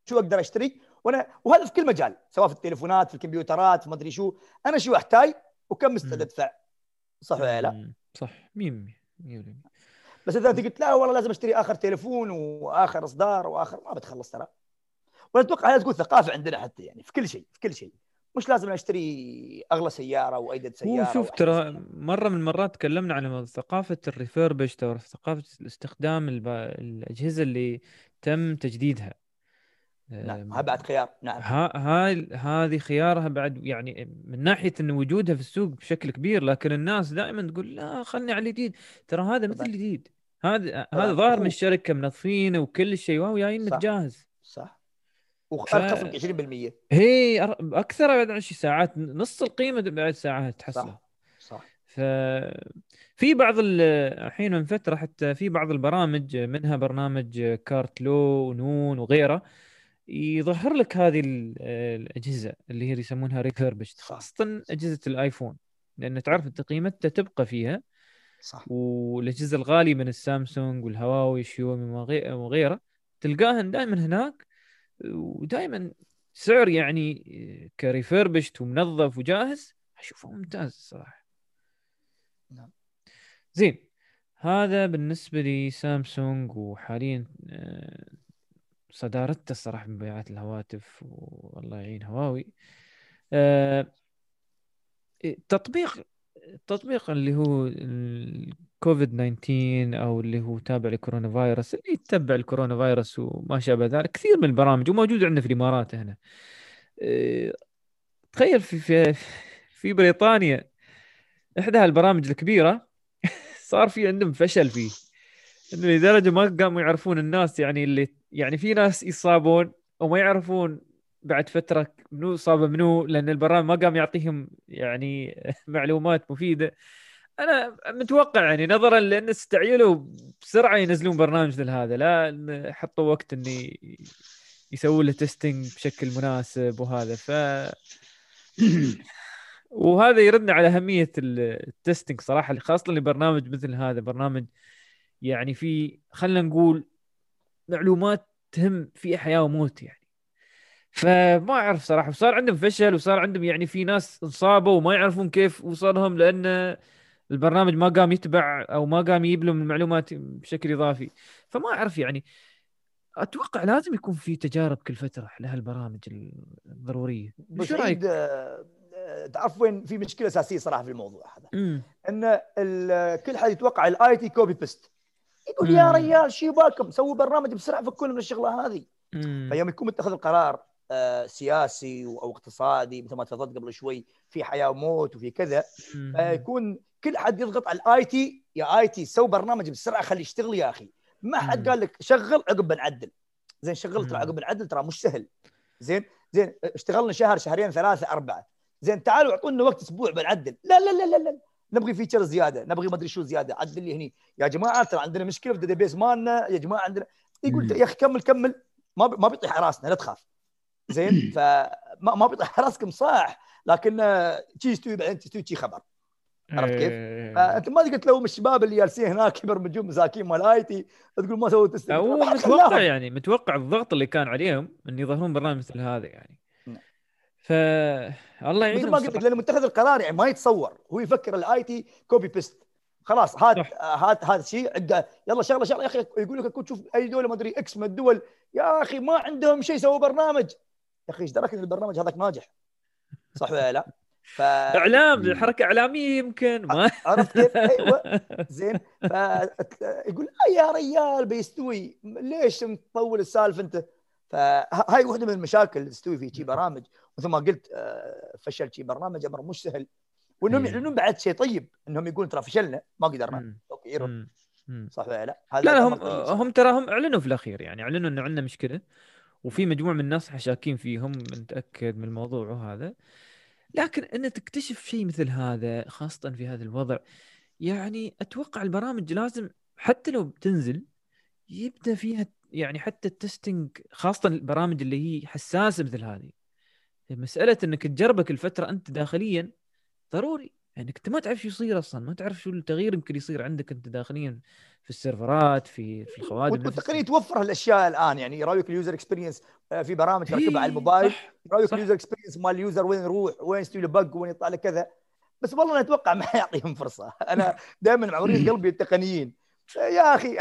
Speaker 2: شو أقدر أشتري؟ وأنا وهذا في كل مجال سواء في التليفونات في الكمبيوترات ما أدري شو. أنا شو أحتاج؟ وكم مستعد. ادفع صح ولا لا.
Speaker 1: صح 100% 100%
Speaker 2: بس إذا أنت قلت لا والله لازم أشتري آخر تليفون وآخر إصدار وآخر ما بتخلص ترى. وأنا أتوقع هذا تكون ثقافة عندنا حتى يعني في كل شيء في كل شيء. مش لازم أشتري أغلى سيارة وأجدد سيارة
Speaker 1: هو شوف ترى. مرة من المرات تكلمنا عن ثقافة ال refurbish أو ثقافة الاستخدام الب... الأجهزة اللي تم تجديدها.
Speaker 2: نعم هذا بعد خيار نعم.
Speaker 1: ها هاي هذه خيارها بعد يعني من ناحية إن وجودها في السوق بشكل كبير لكن الناس دائما تقول لا خلني على الجديد ترى هذا مثل. الجديد هذا. هذا ظاهر من الشركة منظفينه وكل شيء واو جايين جاهز
Speaker 2: صح. وأرخص لك 20%
Speaker 1: هي أكثر بعد 10 ساعات نص القيمة بعد ساعات تحصل
Speaker 2: صح صح.
Speaker 1: ف في بعض ال- الحين من فترة حتى في بعض البرامج منها برنامج كارت لو ونون وغيره يظهر لك هذه ال- الأجهزة اللي هي يسمونها refurbished
Speaker 2: صح.
Speaker 1: خاصة أجهزة الآيفون. لأن تعرف أنت قيمتها تبقى فيها.
Speaker 2: صح.
Speaker 1: والأجهزة الغالية من السامسونج والهواوي شيومي وغي- وغيره تلقاها دائما هناك. ودائما سعر يعني ك refurbished ومنظف وجاهز أشوفه ممتاز الصراحه
Speaker 2: نعم.
Speaker 1: زين هذا بالنسبة لسامسونج وحاليا آه، صدارته الصراحه بمبيعات الهواتف والله يعين هواوي آه، تطبيق التطبيق اللي هو الكوفيد 19 أو اللي هو تابع لكورونا فيروس اللي يتبع الكورونا فيروس وما شابه ذلك. كثير من البرامج وموجود عندنا في الإمارات هنا. إيه، تخيل في في في بريطانيا إحدى البرامج الكبيرة (laughs) صار في عندهم فشل فيه. إنه لدرجة ما قاموا يعرفون الناس يعني اللي يعني في ناس يصابون وما يعرفون بعد فترة منو صاب منو لأن البرنامج ما قام يعطيهم يعني (laughs) معلومات مفيدة. أنا متوقع يعني نظرا لأن استعجلوا بسرعة ينزلون برنامج مثل هذا لا حطوا وقت إني يسوون له تيستنج بشكل مناسب وهذا. ف (coughs) وهذا يردنا على أهمية ال- التستنج صراحة خاصة لبرنامج مثل هذا. برنامج يعني في خلينا نقول معلومات تهم في حياه وموت يعني. فما أعرف صراحة وصار عندهم فشل وصار عندهم يعني في ناس انصابوا وما يعرفون كيف وصلهم لأن البرنامج ما قام يتبع أو ما قام يجيب لهم المعلومات بشكل إضافي. فما أعرف يعني أتوقع لازم يكون في تجارب كل فترة لهالبرامج
Speaker 2: الضرورية.
Speaker 1: شو
Speaker 2: رأيك؟ آه، تعرف وين في مشكلة أساسية صراحة في الموضوع هذا؟ إن كل حد يتوقع ال IT copy paste. يقول يا
Speaker 1: مم.
Speaker 2: ريال شو بالكم سووا برنامج بسرعة فكونا من الشغلة هذه.
Speaker 1: امم
Speaker 2: فيوم يكون متخذ القرار سياسي أو اقتصادي مثل ما تفضلت قبل شوي في حياة وموت وفي كذا. فيكون كل حد يضغط على ال IT يا IT سوي برنامج بسرعة خليه يشتغل يا أخي. ما حد. قال لك شغل عقب بنعدل زين شغل ترى. عقب بنعدل ترى مش سهل. زين زين اشتغلنا شهر شهرين ثلاثة أربعة. زين تعالوا أعطونا وقت أسبوع بنعدل لا لا لا لا, لا. نبغي feature زيادة نبغي ما أدري شو زيادة. عدل لي هني. يا جماعة ترى عندنا مشكلة في ال database مالنا. يا جماعة عندنا. يقول. يا أخي كمل كمل. ما بيطيح على راسنا لا تخاف. زين فما ما بيطيح على (laughs) راسكم صح لكن آه، شي يستوي بعدين تستوي شي خبر عرفت كيف؟
Speaker 1: إيه.
Speaker 2: فأنت ما تقدر تلوم الشباب اللي جالسين هناك يبرمجون مساكين مال IT تقول ما سووا test
Speaker 1: هو متوقع. يعني متوقع الضغط اللي كان عليهم إن يظهرون برنامج مثل هذا يعني
Speaker 2: نعم.
Speaker 1: ف الله
Speaker 2: مثل
Speaker 1: يعينهم
Speaker 2: ما قلت لك. لأن متخذ القرار يعني ما يتصور هو يفكر ال IT copy paste خلاص هات
Speaker 1: صح.
Speaker 2: هات هذا الشيء عقه يلا شغلة شغلة يا أخي يقول لك تشوف أي دولة ما أدري X من الدول يا أخي ما عندهم شيء سووا برنامج يا أخي إيش دراك إن البرنامج هذاك ناجح صح ولا لا؟ ف
Speaker 1: إعلام حركة إعلامية يمكن ما
Speaker 2: عرفت كيف؟ أيوه (laughs) زين فيقول آه يا ريال بيستوي ليش تطول السالفة أنت؟ فهاي واحدة من المشاكل اللي تستوي في شي برامج مثل ما قلت آه، فشل شي برنامج أمر مش سهل
Speaker 1: وإنهم.
Speaker 2: يعلنون بعد شيء طيب إنهم يقولون ترى فشلنا ما قدرنا. أوكي يرد. صح ولا لا؟
Speaker 1: لا لا هم
Speaker 2: طيب.
Speaker 1: هم ترى هم أعلنوا في الأخير يعني أعلنوا إنه عندنا مشكلة وفي مجموعة من الناس حشاكين فيهم متأكد من الموضوع وهذا. لكن إن تكتشف شيء مثل هذا خاصة في هذا الوضع يعني أتوقع البرامج لازم حتى لو بتنزل يبدأ فيها يعني حتى ال testing خاصة البرامج اللي هي حساسة مثل هذه. مسألة إنك تجربك الفترة أنت داخليا ضروري. يعني انت ما تعرف شو يصير أصلا ما تعرف شو التغيير يمكن يصير عندك أنت داخليا في السيرفرات في في الخوادم.
Speaker 2: والتقنيه توفر هالأشياء الآن يعني يراويك ال user experience في برامج تركبها
Speaker 1: إيه،
Speaker 2: على الموبايل يراويك.
Speaker 1: ال
Speaker 2: user experience مال ال user وين يروح وين يستوي له bug وين يطلع له كذا؟ بس والله أنا أتوقع (laughs) ما يعطيهم فرصة. أنا دائما معورين (laughs) قلبي التقنيين. يا أخي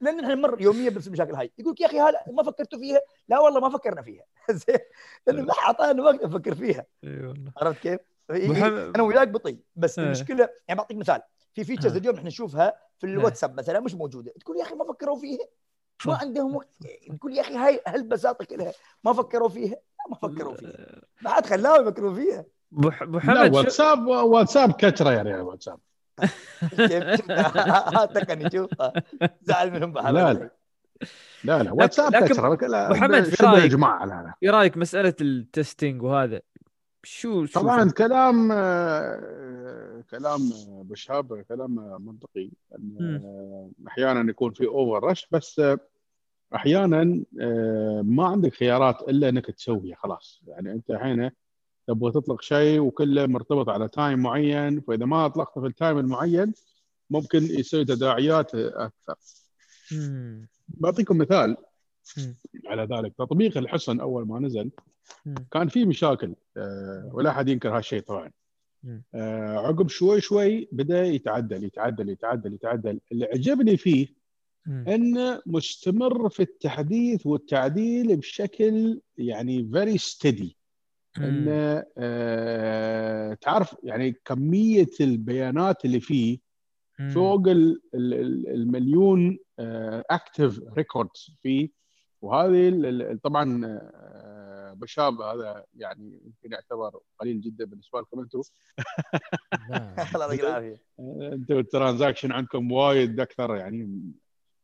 Speaker 2: لأن إحنا نمر يوميا بنفس المشاكل هاي. يقول لك يا أخي هلا ما فكرتوا فيها؟ لا والله ما فكرنا فيها. (laughs) زين لأنه ما اعطانا وقت نفكر فيها.
Speaker 1: اي والله.
Speaker 2: عرفت كيف؟
Speaker 1: أبو حم-
Speaker 2: أنا وياك بطيء. بس
Speaker 1: إيه.
Speaker 2: المشكلة يعني بعطيك مثال في فيتشرز. اليوم إحنا نشوفها في الواتساب مثلا مش موجودة. تقول يا أخي ما فكروا فيها. ما. عندهم وقت. تقول يا أخي هاي هالبساطه كلها؟ ما فكروا فيها؟ ما فكروا فيها. بعد خلاهم يفكروا فيها.
Speaker 1: ابو ح- أبو
Speaker 3: لا
Speaker 1: حمد شو-
Speaker 3: واتساب واتساب كترة يعني واتساب؟ (laughs)
Speaker 2: تقني شوف زعل منهم
Speaker 3: لا، لا. لا لا واتساب لا،
Speaker 1: محمد، في
Speaker 3: شبه
Speaker 1: رأيك؟
Speaker 3: يا جماعة؟ لا لا.
Speaker 1: إيه رأيك مسألة التستنج وهذا؟ شو شو
Speaker 3: طبعا كلام آه، كلام آه، بشاب كلام منطقي إن آه، أحيانا يكون في اوفر رش بس أحيانا ما عندك خيارات إلا إنك تسويه خلاص يعني أنت الحين تبغى تطلق شيء وكله مرتبط على time معين فإذا ما أطلقته في ال time المعين ممكن يسوي تداعيات
Speaker 1: أكثر.
Speaker 3: بعطيكم مثال. على ذلك تطبيق الحصن أول ما نزل. كان في مشاكل آه، ولا أحد ينكر هالشيء طبعا. آه، عقب شوي شوي بدأ يتعدل يتعدل يتعدل يتعدل اللي عجبني فيه. انه مستمر في التحديث والتعديل بشكل يعني very steady انه آه، تعرف يعني كمية البيانات اللي فيه. فوق ال- ال- ال- المليون active records فيه وهذه ال- ال- طبعا آه، بشاب هذا يعني يمكن يعتبر قليل جدا بالنسبة لكم أنتم
Speaker 1: لا. (laughs) (laughs)
Speaker 2: الله يعطيك العافية
Speaker 3: أنتم ال transaction عندكم وايد أكثر يعني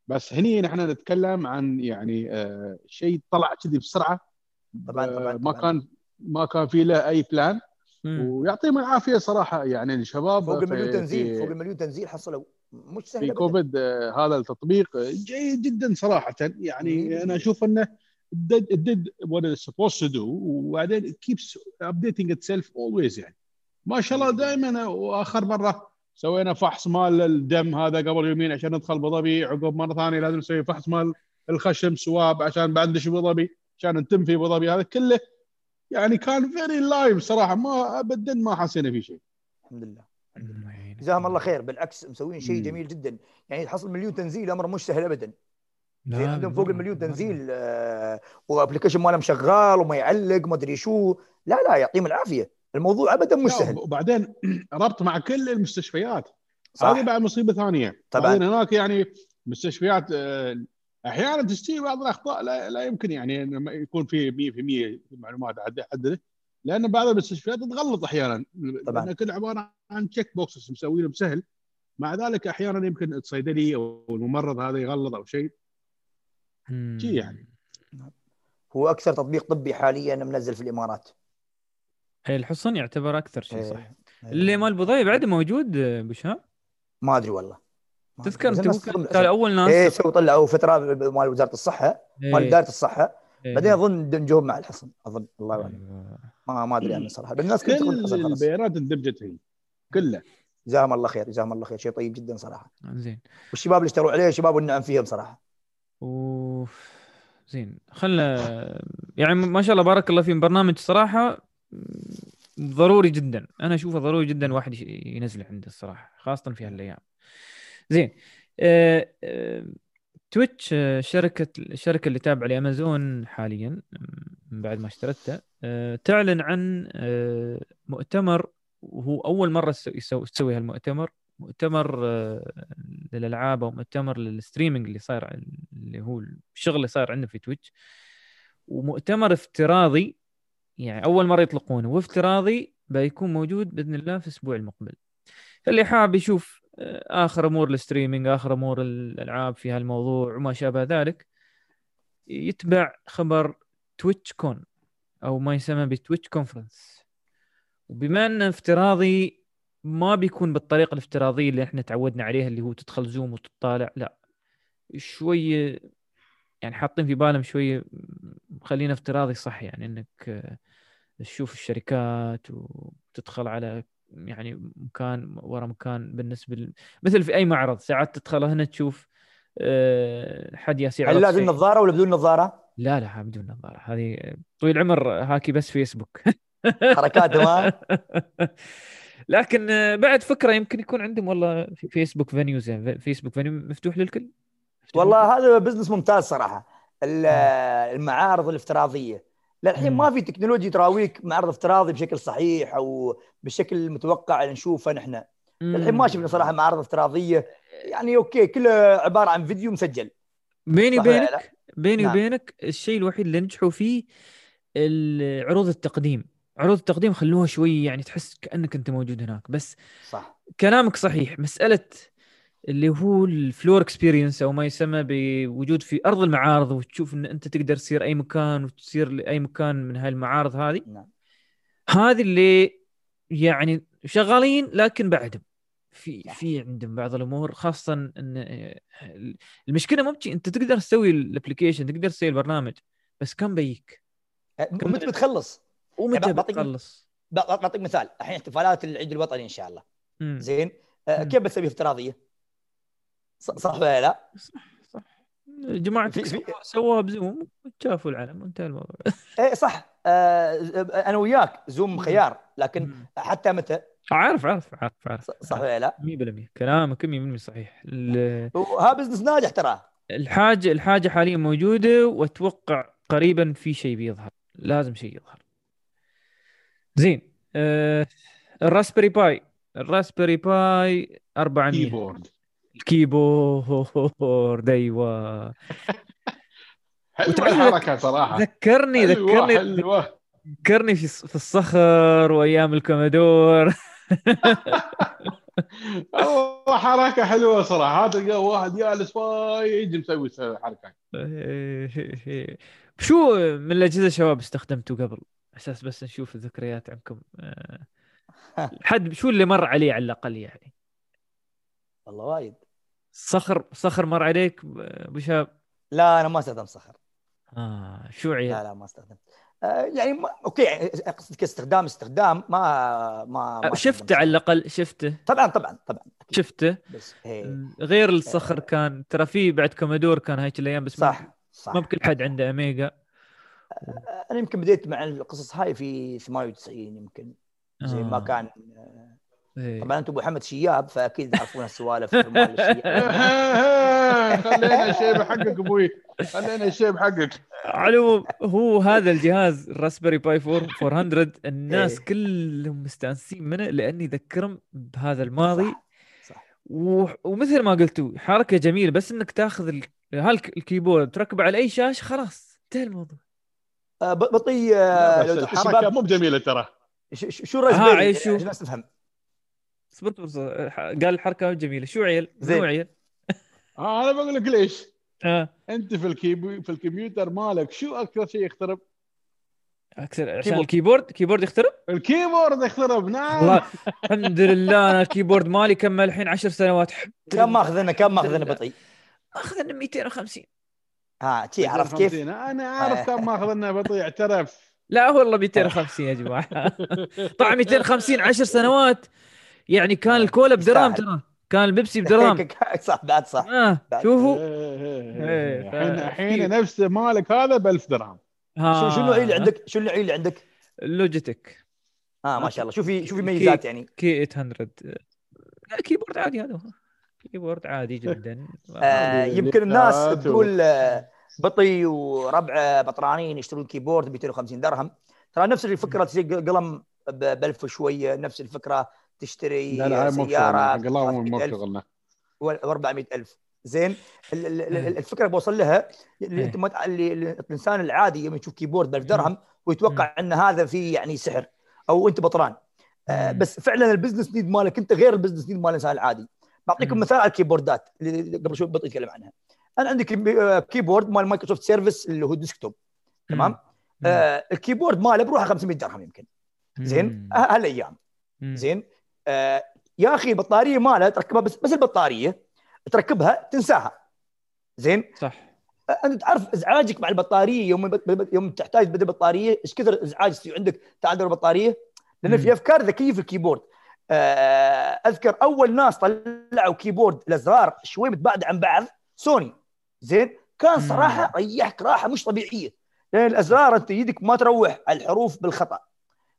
Speaker 3: بس هني نحن نتكلم عن يعني آه، شيء طلع كذي بسرعة
Speaker 2: طبعاً،
Speaker 3: آه،
Speaker 2: طبعاً،
Speaker 3: ما. كان ما كان في له أي
Speaker 1: plan.
Speaker 3: ويعطيهم العافية صراحة يعني الشباب
Speaker 2: فوق المليون تنزيل فوق المليون تنزيل حصلوا مش سهل
Speaker 3: في. كوفيد هذا التطبيق جيد جدا صراحة
Speaker 2: مم.
Speaker 3: يعني أنا أشوف أنه did, it did what it's supposed to do وبعدين it keeps updating itself always يعني ما شاء الله. دائما وآخر مرة سوينا فحص مال الدم هذا قبل يومين عشان ندخل ابو ظبي عقب مرة ثانية لازم نسوي فحص مال الخشم swab عشان بعد ندش ابو ظبي عشان نتم في ابو ظبي هذا كله يعني كان very live صراحة ما ابدا ما حسينا في شيء
Speaker 2: الحمد لله
Speaker 1: يعينك.
Speaker 2: جزاهم الله خير. بالعكس مسوين شيء. جميل جدا. يعني تحصل مليون تنزيل أمر مش سهل ابدا. زين عندهم فوق المليون. تنزيل آه و application مالهم شغال وما يعلق ما أدري شو. لا لا يعطيهم العافية. الموضوع ابدا مش سهل.
Speaker 3: وبعدين ربط مع كل المستشفيات.
Speaker 2: صح.
Speaker 3: هذه بعد مصيبة ثانية.
Speaker 2: طبعاً.
Speaker 3: هناك يعني مستشفيات آه، أحيانا تستوي بعض الأخطاء لا, لا يمكن يعني يكون في 100% معلومات عد- عدله لأن بعض المستشفيات تغلط أحيانا
Speaker 2: طبعاً.
Speaker 3: كل عبارة عن check boxes مسوينه بسهل مع ذلك أحيانا يمكن الصيدلي أو الممرض هذا يغلط أو شيء
Speaker 1: مم.
Speaker 3: شي يعني.
Speaker 2: هو أكثر تطبيق طبي حاليا منزل في الإمارات
Speaker 1: هي الحصن يعتبر أكثر شيء صح
Speaker 2: إيه.
Speaker 1: اللي مال أبو ظبي بعده موجود بشهاب
Speaker 2: ما أدري والله.
Speaker 1: تذكر أنت أول ناس
Speaker 2: إيه سووا طلعوا فترة مال وزارة الصحة مال
Speaker 1: إيه.
Speaker 2: إدارة الصحة
Speaker 1: إيه.
Speaker 2: بعدين أظن دمجوهم مع الحصن أظن الله اعلم
Speaker 1: أيوة.
Speaker 2: ما ما أدري عنه صراحة. بس الناس كلها
Speaker 3: كل البيانات اندمجت هي. كلها
Speaker 2: جزاهم الله خير جزاهم الله خير. شيء طيب جدا صراحة.
Speaker 1: زين.
Speaker 2: والشباب اللي اشتروا عليه شباب والنعم فيهم صراحة.
Speaker 1: أوف. زين. خلنا يعني ما شاء الله بارك الله فيهم. برنامج صراحة ضروري جدا. أنا أشوفه ضروري جدا واحد ينزله عنده الصراحة خاصة في هالأيام. زين. آه، آه، تويتش آه، شركة الشركة اللي تابعة لأمازون حاليا من بعد ما اشترتها آه، تعلن عن آه، مؤتمر وهو أول مرة تسوي- هالمؤتمر مؤتمر للألعاب أو مؤتمر لل streaming اللي صاير اللي هو الشغل اللي صاير عندنا في تويتش. ومؤتمر افتراضي يعني أول مرة يطلقونه. وافتراضي بيكون موجود بإذن الله في الأسبوع المقبل. فاللي حاب يشوف آخر أمور ال streaming آخر أمور الألعاب في هالموضوع وما شابه ذلك يتبع خبر تويتش كون أو ما يسمى بتويتش conference. وبما انه افتراضي ما بيكون بالطريقة الافتراضية اللي إحنا تعودنا عليها اللي هو تدخل زوم وتطالع لا. شوية يعني حاطين في بالهم شوية خلينا افتراضي صح يعني إنك تشوف الشركات وتدخل على يعني مكان ورا مكان بالنسبة ل... مثل في أي معرض ساعات تدخل هنا تشوف آه، حد ياس
Speaker 2: هل
Speaker 1: يعرض
Speaker 2: لازم
Speaker 1: شيء.
Speaker 2: نظاره ولا بدون نظارة؟
Speaker 1: لا لا بدون نظارة هذه طويل العمر هاكي بس فيسبوك.
Speaker 2: حركات ما (laughs)
Speaker 1: لكن آه، بعد فكرة يمكن يكون عندهم والله في فيسبوك يعني فيسبوك فينيو مفتوح للكل؟
Speaker 2: والله هذا business ممتاز صراحة. ال- المعارض الافتراضية. للحين. ما في تكنولوجيا تراويك معرض افتراضي بشكل صحيح أو بالشكل المتوقع اللي نشوفه نحن
Speaker 1: للكل.
Speaker 2: الحين ما شفنا صراحة معارض افتراضية يعني okay كلها عبارة عن فيديو مسجل
Speaker 1: بيني؟ وبينك بيني
Speaker 2: نعم.
Speaker 1: وبينك الشيء الوحيد اللي نجحوا فيه عروض التقديم عروض التقديم خلوها شوي يعني تحس كأنك أنت موجود هناك بس
Speaker 2: صح
Speaker 1: كلامك صحيح مسألة اللي هو ال floor experience أو ما يسمى بوجود في أرض المعارض وتشوف إن أنت تقدر تصير أي مكان وتصير لأي مكان من هاي المعارض هذه
Speaker 2: نعم
Speaker 1: هذه اللي يعني شغالين لكن بعدهم في
Speaker 2: صح.
Speaker 1: في عندهم بعض الأمور خاصة إن المشكلة مو أنت تقدر تسوي الابلكيشن تقدر تسوي البرنامج بس كم بيك كم
Speaker 2: متى بتخلص؟
Speaker 1: ومتى
Speaker 2: بعطيك-
Speaker 1: بتخلص
Speaker 2: بع- بعطيك مثال الحين احتفالات العيد الوطني إن شاء الله. زين
Speaker 1: مم.
Speaker 2: كيف بتسويها افتراضية؟ صح ولا لا؟
Speaker 1: صح
Speaker 2: في- في-
Speaker 1: سووها- بزوم شافوا العلم وانتهى الموضوع. (laughs)
Speaker 2: إيه صح. آه، أنا وياك زوم. خيار لكن. حتى متى؟
Speaker 1: عارف عارف عارف عارف.
Speaker 2: صح ولا لا؟
Speaker 1: 100% كلامك 100% صحيح. ال-
Speaker 2: وها business ناجح ترى.
Speaker 1: الحاجة الحاجة حاليا موجودة وأتوقع قريبا في شيء بيظهر. لازم شيء يظهر. زين. آه الراسبري باي. الراسبري باي 400
Speaker 3: keyboard
Speaker 1: ال keyboard
Speaker 3: أيوه.
Speaker 1: حلوة وتعرف-
Speaker 3: الحركة صراحة.
Speaker 1: ذكرني ذكرني ذكرني في في الصخر وأيام الكومودور. (laughs)
Speaker 3: والله حركة حلوة صراحة. تلقى واحد جالس وايد مسوي حركة. (laughs)
Speaker 1: شو من الأجهزة شباب استخدمتوا قبل؟ أساس بس نشوف الذكريات عنكم آه، (laughs) حد شو اللي مر عليه على الأقل يعني؟
Speaker 2: والله وايد.
Speaker 1: صخر صخر مر عليك ابو شاب
Speaker 2: لا أنا ما استخدم صخر.
Speaker 1: آه شو
Speaker 2: لا
Speaker 1: عيال
Speaker 2: لا ما استخدم آه، يعني ما أوكي يعني قصدك استخدام استخدام ما ما, ما
Speaker 1: شفته
Speaker 2: استخدم
Speaker 1: على. الأقل شفته؟
Speaker 2: طبعا طبعا طبعا أكيد.
Speaker 1: شفته؟
Speaker 2: بس إيه.
Speaker 1: غير الصخر كان ترى في بعد كومودور كان هيك الأيام بس ما-
Speaker 2: صح صح.
Speaker 1: ما بكل حد عنده أميجا.
Speaker 2: أنا يمكن بديت مع القصص هاي في 98 يمكن زي ما
Speaker 1: آه.
Speaker 2: كان
Speaker 1: إيه.
Speaker 2: طبعا أنتم أبو محمد شياب فأكيد تعرفون السوالف (laughs)
Speaker 3: خلينا الشيب حقك أبوي. خلينا الشيب حقك.
Speaker 1: على هو هذا الجهاز الراسبري باي 4 400 الناس
Speaker 2: إيه.
Speaker 1: كلهم مستانسين منه لأني يذكرهم بهذا الماضي.
Speaker 2: صح صح.
Speaker 1: و... ومثل ما قلتوا حركة جميلة بس إنك تاخذ ال... هال keyboard تركبه على أي شاشة خلاص انتهى الموضوع.
Speaker 2: آه، ب- بطي
Speaker 3: لا،
Speaker 2: آه، الحركة
Speaker 3: مو بجميلة ترى.
Speaker 2: شو الراسبيري
Speaker 1: ها، عيل، شو؟
Speaker 2: عشان الناس تفهم
Speaker 1: صبرت. قال الحركة جميلة شو عيل؟
Speaker 2: زين.
Speaker 1: عيل؟
Speaker 3: آه أنا بقول لك ليش
Speaker 1: ها
Speaker 3: أنت في ال keybo في الكمبيوتر مالك شو أكثر شيء يخترب؟
Speaker 1: أكثر عشان
Speaker 2: keyboard.
Speaker 1: ال keyboard keyboard يخترب؟
Speaker 3: ال keyboard يخترب نعم
Speaker 1: الله الحمد لله أنا ال keyboard مالي كمل الحين 10 سنوات
Speaker 2: كم ماخذنا كم ماخذنا. بطي
Speaker 1: اخذنا 250
Speaker 2: ها شي عرفت كيف؟
Speaker 3: أنا أعرف كم ماخذ لنا بطي اعترف
Speaker 1: لا والله 250 يا جماعة طبعا 250 10 سنوات يعني كان الكولا بدرام. ترى. كان البيبسي (laughs) بدرام. (laughs)
Speaker 2: صح بعد صح. بعد.
Speaker 1: شوفوا.
Speaker 3: إيه،
Speaker 1: ف-
Speaker 3: الحين الحين
Speaker 1: في-
Speaker 3: نفس مالك هذا ب 1000 درهم
Speaker 2: شو النوعيه اللي عندك؟ شو النوعيه اللي عندك؟
Speaker 1: لوجيتك
Speaker 2: آه ما شاء الله. شوفي شوفي ميزات يعني.
Speaker 1: K 800 لا keyboard عادي هذا هو. keyboard عادي جدا. (laughs)
Speaker 2: آه يمكن الناس تقول آه، بطي وربعه بطرانين يشترون keyboard ب 250 درهم. ترى نفس الفكرة تشتري قلم ب 1000 وشوية نفس الفكرة. تشتري
Speaker 3: لا لا سيارة مو
Speaker 2: 400,000
Speaker 3: شغلنا
Speaker 2: و 400000 زين ال- الفكرة بوصل لها اللي
Speaker 1: إيه.
Speaker 2: أنت ما اللي اللي الإنسان العادي يوم يشوف keyboard ب 1000 درهم ويتوقع إن هذا فيه يعني سحر أو أنت بطران. آه. بس فعلا ال business need مالك أنت غير ال business need مال الإنسان العادي. بعطيكم. مثال على الكيبوردات اللي قبل شوي بطي اتكلم عنها. أنا عندي آه، keyboard مال مايكروسوفت سيرفيس اللي هو desktop. تمام. آه ال keyboard ماله بروحه 500 درهم يمكن. زين؟
Speaker 1: هالأيام.
Speaker 2: زين؟ آه يا أخي البطارية ماله تركبها بس بس البطارية تركبها تنساها. زين؟
Speaker 1: صح.
Speaker 2: آه، أنت تعرف إزعاجك مع البطارية يوم يوم تحتاج بدل بطارية إيش كثر إزعاج يصير عندك تعدل البطارية؟
Speaker 1: لأن.
Speaker 2: في أفكار ذكية في ال keyboard. آه، أذكر أول ناس طلعوا keyboard الأزرار شوي متباعدة عن بعض سوني. زين؟ كان. صراحة ريحك راحة مش طبيعية. لأن الأزرار أنت يدك ما تروح الحروف بالخطأ.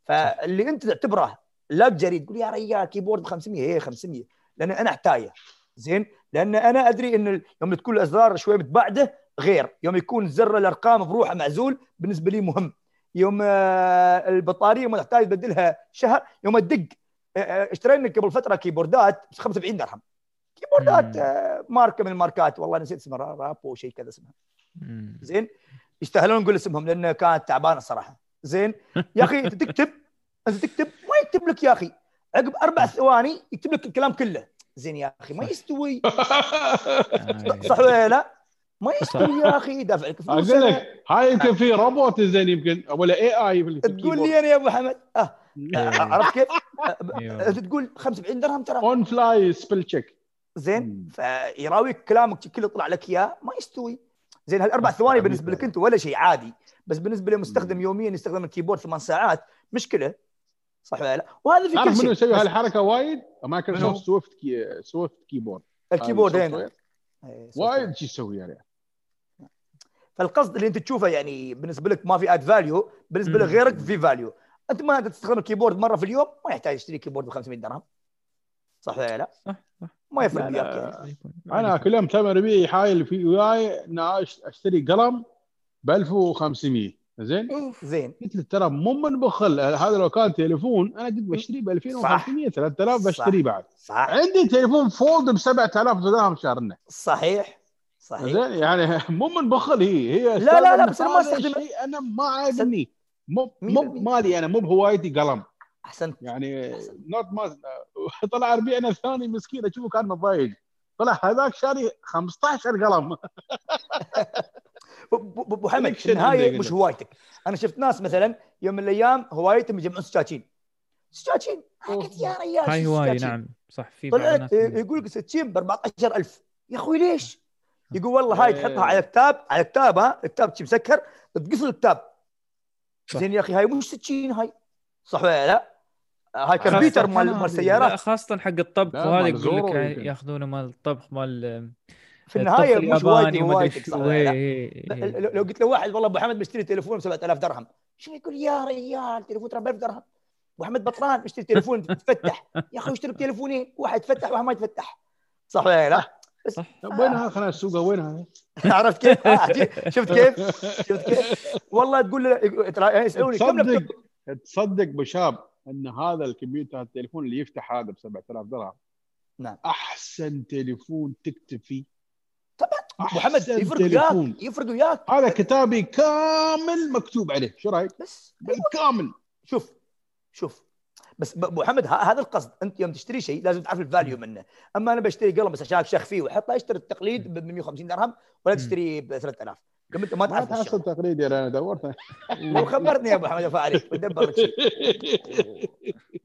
Speaker 2: فاللي أنت تعتبره luxury تقول يا ريال keyboard ب 500 هي 500 لأن أنا احتاجه زين؟ لأن أنا أدري إن يوم تكون الأزرار شوي متباعده غير. يوم يكون زر الأرقام بروحه معزول بالنسبة لي مهم. يوم آه، البطارية ما تحتاج تبدلها شهر يوم تدق. آه، آه، اشترينا قبل فترة كيبوردات ب 75 درهم. كيبوردات ماركة من الماركات. والله نسيت اسمها را- رابو شيء كذا اسمها. زين؟ يستاهلون نقول اسمهم لأن كانت تعبانة الصراحه زين؟ يا أخي تكتب أنت تكتب ما يكتب لك يا أخي. عقب أربع ثواني يكتب لك الكلام كله. زين يا أخي ما يستوي. (laughs) صح ولا لا؟ ما يستوي يا أخي دافع لك فلوس أقول.
Speaker 3: لك هاي يمكن في روبوت زين يمكن ولا اي اي
Speaker 2: تقول لي أنا يا أبو حمد. آه.
Speaker 1: إيه.
Speaker 2: عرفت كيف؟ أنت تقول 75 درهم ترى.
Speaker 3: on-fly spell check
Speaker 2: زين. فيراويك كلامك كله طلع لك إياه ما يستوي. زين هالأربع ثواني بالنسبة لك أنت ولا شيء عادي. بس بالنسبة لمستخدم يوميا يستخدم ال keyboard ثمان ساعات مشكلة. صح ولا لا؟ وهذا في كل
Speaker 3: تعرف منو
Speaker 2: شيء
Speaker 3: يسوي هالحركة وايد؟ مايكروسوفت سويفت كي... سويفت keyboard
Speaker 2: ال
Speaker 3: keyboard
Speaker 2: هنا ال
Speaker 3: software. وايد شي يسوي يعني
Speaker 2: فالقصد اللي انت تشوفه يعني بالنسبة لك ما في added value
Speaker 1: بالنسبة.
Speaker 2: لغيرك في value انت ما تستخدم ال keyboard مرة في اليوم ما يحتاج تشتري keyboard ب 500 درهم صح ولا لا؟
Speaker 1: صح صح
Speaker 2: ما يفرق وياك. يعني
Speaker 3: أنا كل يوم تامر ربيعي حايل في وياي إن أش- أشتري قلم ب 1500 زين؟
Speaker 2: زين.
Speaker 3: قلت له ترى مو من بخل هذا لو كان تليفون أنا كنت بشتريه ب 2500 3000
Speaker 2: صح.
Speaker 3: بشتريه بعد.
Speaker 2: صح.
Speaker 3: عندي تليفون fold ب 7000 درهم شهرنا
Speaker 2: صحيح. صحيح.
Speaker 3: زين؟ يعني (laughs) مو من بخل هي. هي
Speaker 2: لا، لا، لا، بس أنا ما.
Speaker 3: الشيء أنا ما عاجبني. مو مو. مالي أنا مو بهوايتي قلم.
Speaker 2: أحسنت.
Speaker 3: يعني note ما (laughs) طلع ربيعنا الثاني مسكين أشوفه كان مضايق طلع هذاك شاري 15 قلم. (laughs)
Speaker 2: ابو حمد
Speaker 3: النهاية
Speaker 2: مش. هوايتك أنا شفت ناس مثلا يوم من الأيام هوايتهم يجمعون سكاكين سكاكين قلت يا ريال
Speaker 1: هاي
Speaker 2: شو
Speaker 1: هواي
Speaker 2: سكاكين؟
Speaker 1: نعم صح في بعض
Speaker 2: طلعت
Speaker 1: الناس
Speaker 2: يقول لك سكين ب 14000 يا أخوي ليش؟ يقول والله هاي. تحطها على كتاب على كتاب ها الكتاب شي مسكر تقفل الكتاب. زين يا أخي هاي مش سكين هاي صح ولا لا؟ هاي كمبيوتر مال مال سيارات
Speaker 1: خاصة حق الطبخ وهذا يقول لك يعني. ياخذونه مال الطبخ مال
Speaker 2: في
Speaker 1: النهاية
Speaker 2: مش لا؟
Speaker 1: إيه، إيه،
Speaker 2: لو قلت له واحد والله أبو حمد بشتري تليفون ب 7000 درهم. شو يقول؟ يا ريال تليفون ترى ب 1000 درهم. أبو حمد بطران بيشتري تليفون (laughs) تفتح. يا أخي اشتري بتليفونين واحد يتفتح واحد ما يتفتح. صح ولا لا؟
Speaker 1: صح.
Speaker 3: طيب وينها؟ خلينا السوقه وينها؟
Speaker 2: عرفت كيف؟ آه، (laughs) شفت كيف؟ شفت كيف؟ والله تقول له يعني يسألوني كم
Speaker 3: تصدق
Speaker 2: لابتوب
Speaker 3: تصدق بشاب إن هذا الكمبيوتر التليفون اللي يفتح هذا ب 7000 درهم
Speaker 2: نعم.
Speaker 3: أحسن تليفون تكتب فيه
Speaker 2: طبعا ابو حمد
Speaker 3: أحسن
Speaker 2: يفرق. وياك يفرق وياك.
Speaker 3: هذا كتابي كامل مكتوب عليه. شو رأيك؟
Speaker 2: بس
Speaker 3: بالكامل
Speaker 2: شوف شوف. بس ابو حمد ه- هذا القصد. أنت يوم تشتري شيء لازم تعرف ال value منه. أما أنا بشتري قلم بس عشان أكشخ فيه وأحطه اشتري التقليد ب 150 درهم ولا. تشتري ب 3000 قم انت ما
Speaker 3: ما
Speaker 2: تعرف
Speaker 3: تحصل
Speaker 2: الشغل.
Speaker 3: تقليدي أنا دورت
Speaker 2: لو خبرني يا أبو حمد افا عليك بدبر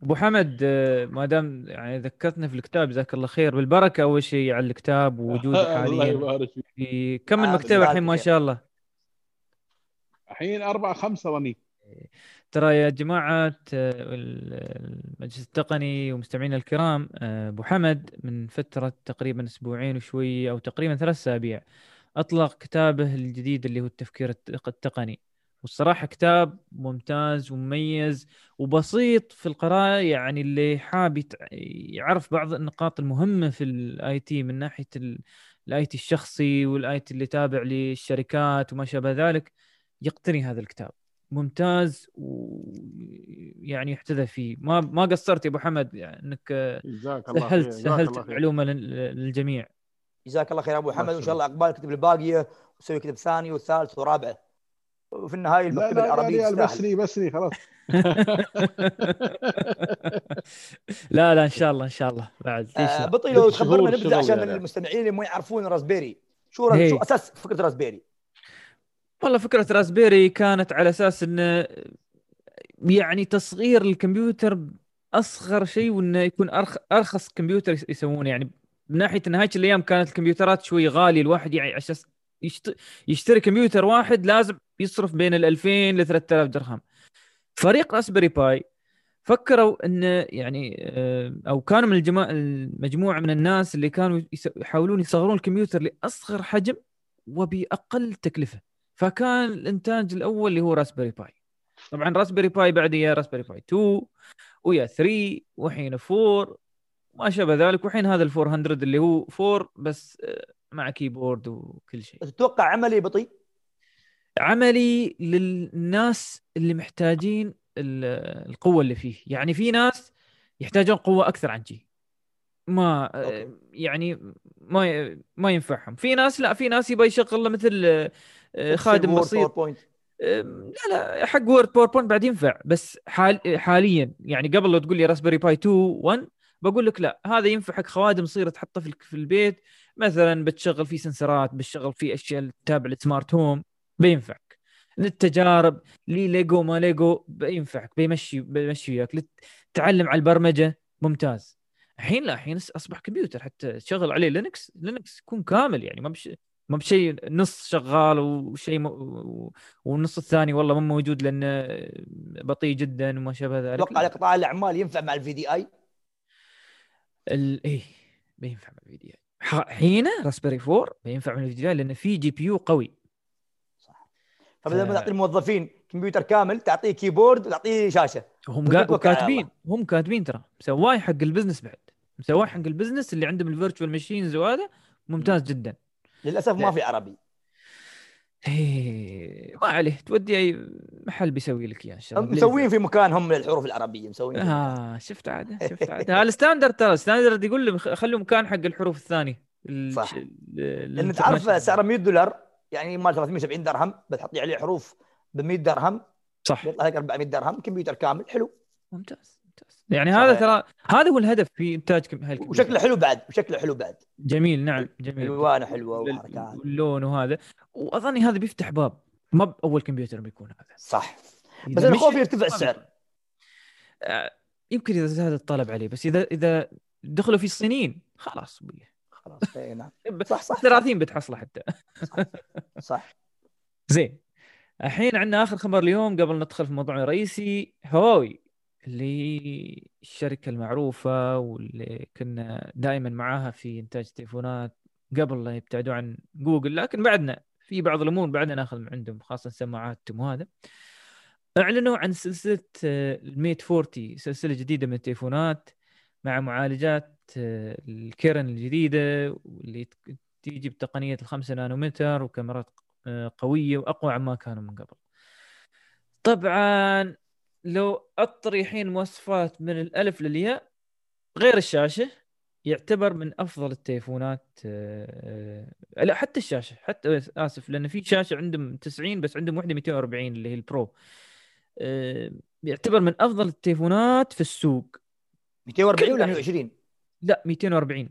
Speaker 1: أبو حمد آه، ما دام يعني ذكرتنا في الكتاب جزاك الله خير. بالبركة أول شيء على الكتاب ووجودك (laughs)
Speaker 3: الله
Speaker 1: حاليا.
Speaker 3: يبارك فيك.
Speaker 1: في كم من
Speaker 2: آه،
Speaker 1: الحين ما. شاء الله؟
Speaker 3: الحين أربعة خمسة ظني
Speaker 1: ترى يا جماعة المجلس التقني ومستمعينا الكرام آه، أبو حمد من فترة تقريبا أسبوعين وشوي أو تقريبا ثلاث أسابيع أطلق كتابه الجديد اللي هو التفكير الت- التقني. والصراحة كتاب ممتاز ومميز وبسيط في القراءة يعني اللي حاب يعرف بعض النقاط المهمة في ال IT من ناحية ال IT الشخصي وال IT اللي تابع للشركات وما شابه ذلك يقتني هذا الكتاب. ممتاز ويعني يحتذى فيه. ما ما قصرت يا أبو حمد يعني
Speaker 3: إنك
Speaker 1: سهلت سهلت معلومه للجميع.
Speaker 2: جزاك الله خير أبو حمد. وان شاء الله عقبال الكتب الباقية وسوي كتب ثاني وثالث ورابع وفي النهاية المكتبه العربيه
Speaker 3: لا بسني بسني خلاص. (laughs)
Speaker 1: لا لا إن شاء الله إن شاء الله. بعد
Speaker 2: آه بطي لو تخبرنا نبدأ عشان المستمعين اللي ما يعرفون راسبيري. شو شو أساس فكرة راسبيري؟
Speaker 1: والله فكرة راسبيري كانت على أساس إنه يعني تصغير الكمبيوتر أصغر شيء وإنه يكون أرخ أرخص كمبيوتر يسوونه. يعني من ناحية ان هاي الأيام كانت الكمبيوترات شوي غالية الواحد يعني عشان يشتري كمبيوتر واحد لازم يصرف بين ال 2000 ل 3000 درهم. فريق راسبري باي فكروا إن يعني آه، أو كانوا من المجموعة من الناس اللي كانوا يحاولون يصغرون الكمبيوتر لأصغر حجم وبأقل تكلفة. فكان الإنتاج الأول اللي هو راسبري باي طبعا راسبري باي بعد يا راسبري باي 2 ويا 3 وحين 4 ما شابه ذلك. وحين هذا ال 400 اللي هو 4 بس آه، مع كيبورد وكل شيء.
Speaker 2: تتوقع عملي بطيء؟
Speaker 1: عملي للناس اللي محتاجين القوة اللي فيه. يعني في ناس يحتاجون قوة أكثر عن جي ما أوكي. يعني ما ما ينفعهم. في ناس لا في ناس يبغى يشغل له مثل آه، خادم بسيط. لا لا حق وورد باوربوينت بعد ينفع. بس حال حاليا يعني قبل لو تقول لي راسبري باي 2 1 بقول لك لا هذا ينفع حق خوادم صغيره تحطها في البيت مثلا بتشغل فيه سنسرات بتشغل فيه أشياء تتابع ال smart home بينفعك. للتجارب لي ليجو ما ليجو بينفعك بيمشي بيمشي وياك. تعلم على البرمجة ممتاز. الحين لا الحين أصبح كمبيوتر حتى تشغل عليه لينكس لينكس يكون كامل يعني ما بش ما بشيء نص شغال وشيء م... والنص الثاني والله مو موجود لأنه بطيء جدا وما شابه ذلك.
Speaker 2: أتوقع قطاع الاعمال ينفع مع ال VDI
Speaker 1: ال... إيه بينفع مع ال VDI حين راسبري 4 بينفع من ال VDI لأنه في GPU قوي.
Speaker 2: صح. فبدل ما تعطي الموظفين كمبيوتر كامل تعطيه keyboard وتعطيه شاشة.
Speaker 1: هم كاتبين هم كاتبين ترى. مسواي حق ال business بعد. مسواي حق ال business اللي عندهم ال virtual machines وهذا ممتاز جدا.
Speaker 2: للأسف ما في عربي.
Speaker 1: إيه ما عليه تودي أي محل بيسوي لك
Speaker 2: إياه مسوين في مكانهم للحروف العربية مسوين
Speaker 1: آه شفت عاد (laughs) شفت عاد. هذا ال standard ترى ال standard يقول لي خلوا مكان حق الحروف الثانية
Speaker 2: صح. لأن تعرف سعره 100 دولار يعني مال 370 درهم بتحطي عليه حروف ب 100 درهم
Speaker 1: صح.
Speaker 2: يطلع لك 400 درهم كمبيوتر كامل حلو.
Speaker 1: ممتاز. يعني هذا ترى هذا هو الهدف في إنتاج
Speaker 2: وشكله حلو بعد وشكله حلو بعد.
Speaker 1: جميل نعم جميل.
Speaker 2: ألوانه حلوة وحركات.
Speaker 1: واللون وهذا. وأظني هذا بيفتح باب ما باول كمبيوتر بيكون هذا.
Speaker 2: صح. بس أنا خوفي يرتفع السعر.
Speaker 1: آه، يمكن إذا زاد الطلب عليه بس إذا إذا دخلوا في الصينيين خلاص
Speaker 2: خلاص اي نعم. (laughs) صح صح
Speaker 1: 30 بتحصله حتى.
Speaker 2: صح, صح. (laughs)
Speaker 1: زين. الحين عندنا آخر خبر اليوم قبل ندخل في موضوعنا الرئيسي. هواوي اللي الشركة المعروفة واللي كنا دائما معاها في إنتاج تليفونات قبل لا يبتعدوا عن جوجل. لكن بعدنا في بعض الأمور بعدنا ناخذ من عندهم خاصة سماعاتهم وهذا. أعلنوا عن سلسلة آه، الميت 40 سلسلة جديدة من التليفونات مع معالجات آه، الكيرن الجديدة واللي تيجي بتقنية الخمسة نانومتر وكاميرات آه، قوية وأقوى عما كانوا من قبل. طبعا لو أطري الحين مواصفات من الألف للياء غير الشاشة يعتبر من أفضل التليفونات آه، آه، لا حتى الشاشة حتى آسف لأن في شاشة عندهم 90 بس عندهم واحدة 240 اللي هي ال Pro آه، يعتبر من أفضل التليفونات في السوق.
Speaker 2: 240 ولا 120
Speaker 1: لا 240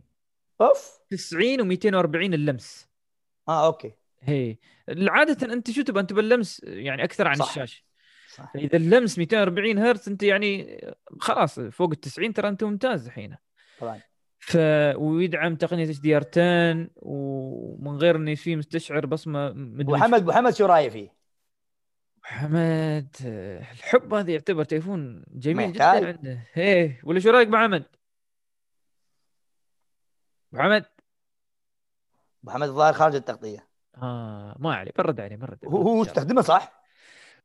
Speaker 2: أوف.
Speaker 1: 90 و240 اللمس.
Speaker 2: آه okay.
Speaker 1: هي عادة أنت شو تبغى؟ أنت باللمس يعني أكثر عن صح. الشاشة. صح. إذا اللمس 240 هرتز أنت يعني خلاص فوق ال 90 ترى أنت ممتاز الحين.
Speaker 2: طبعا.
Speaker 1: ف ويدعم تقنية HDR 10 ومن غير إنه في مستشعر بصمة
Speaker 2: محمد ابو حمد شو رايه فيه؟
Speaker 1: حمد الحب هذا يعتبر تليفون جميل جدا عنده. إيه ولا شو رأيك ابو حمد؟ ابو حمد
Speaker 2: ابو حمد الظاهر خارج التغطية.
Speaker 1: آه ما عليه برد عليه برد
Speaker 2: هو استخدمه صح؟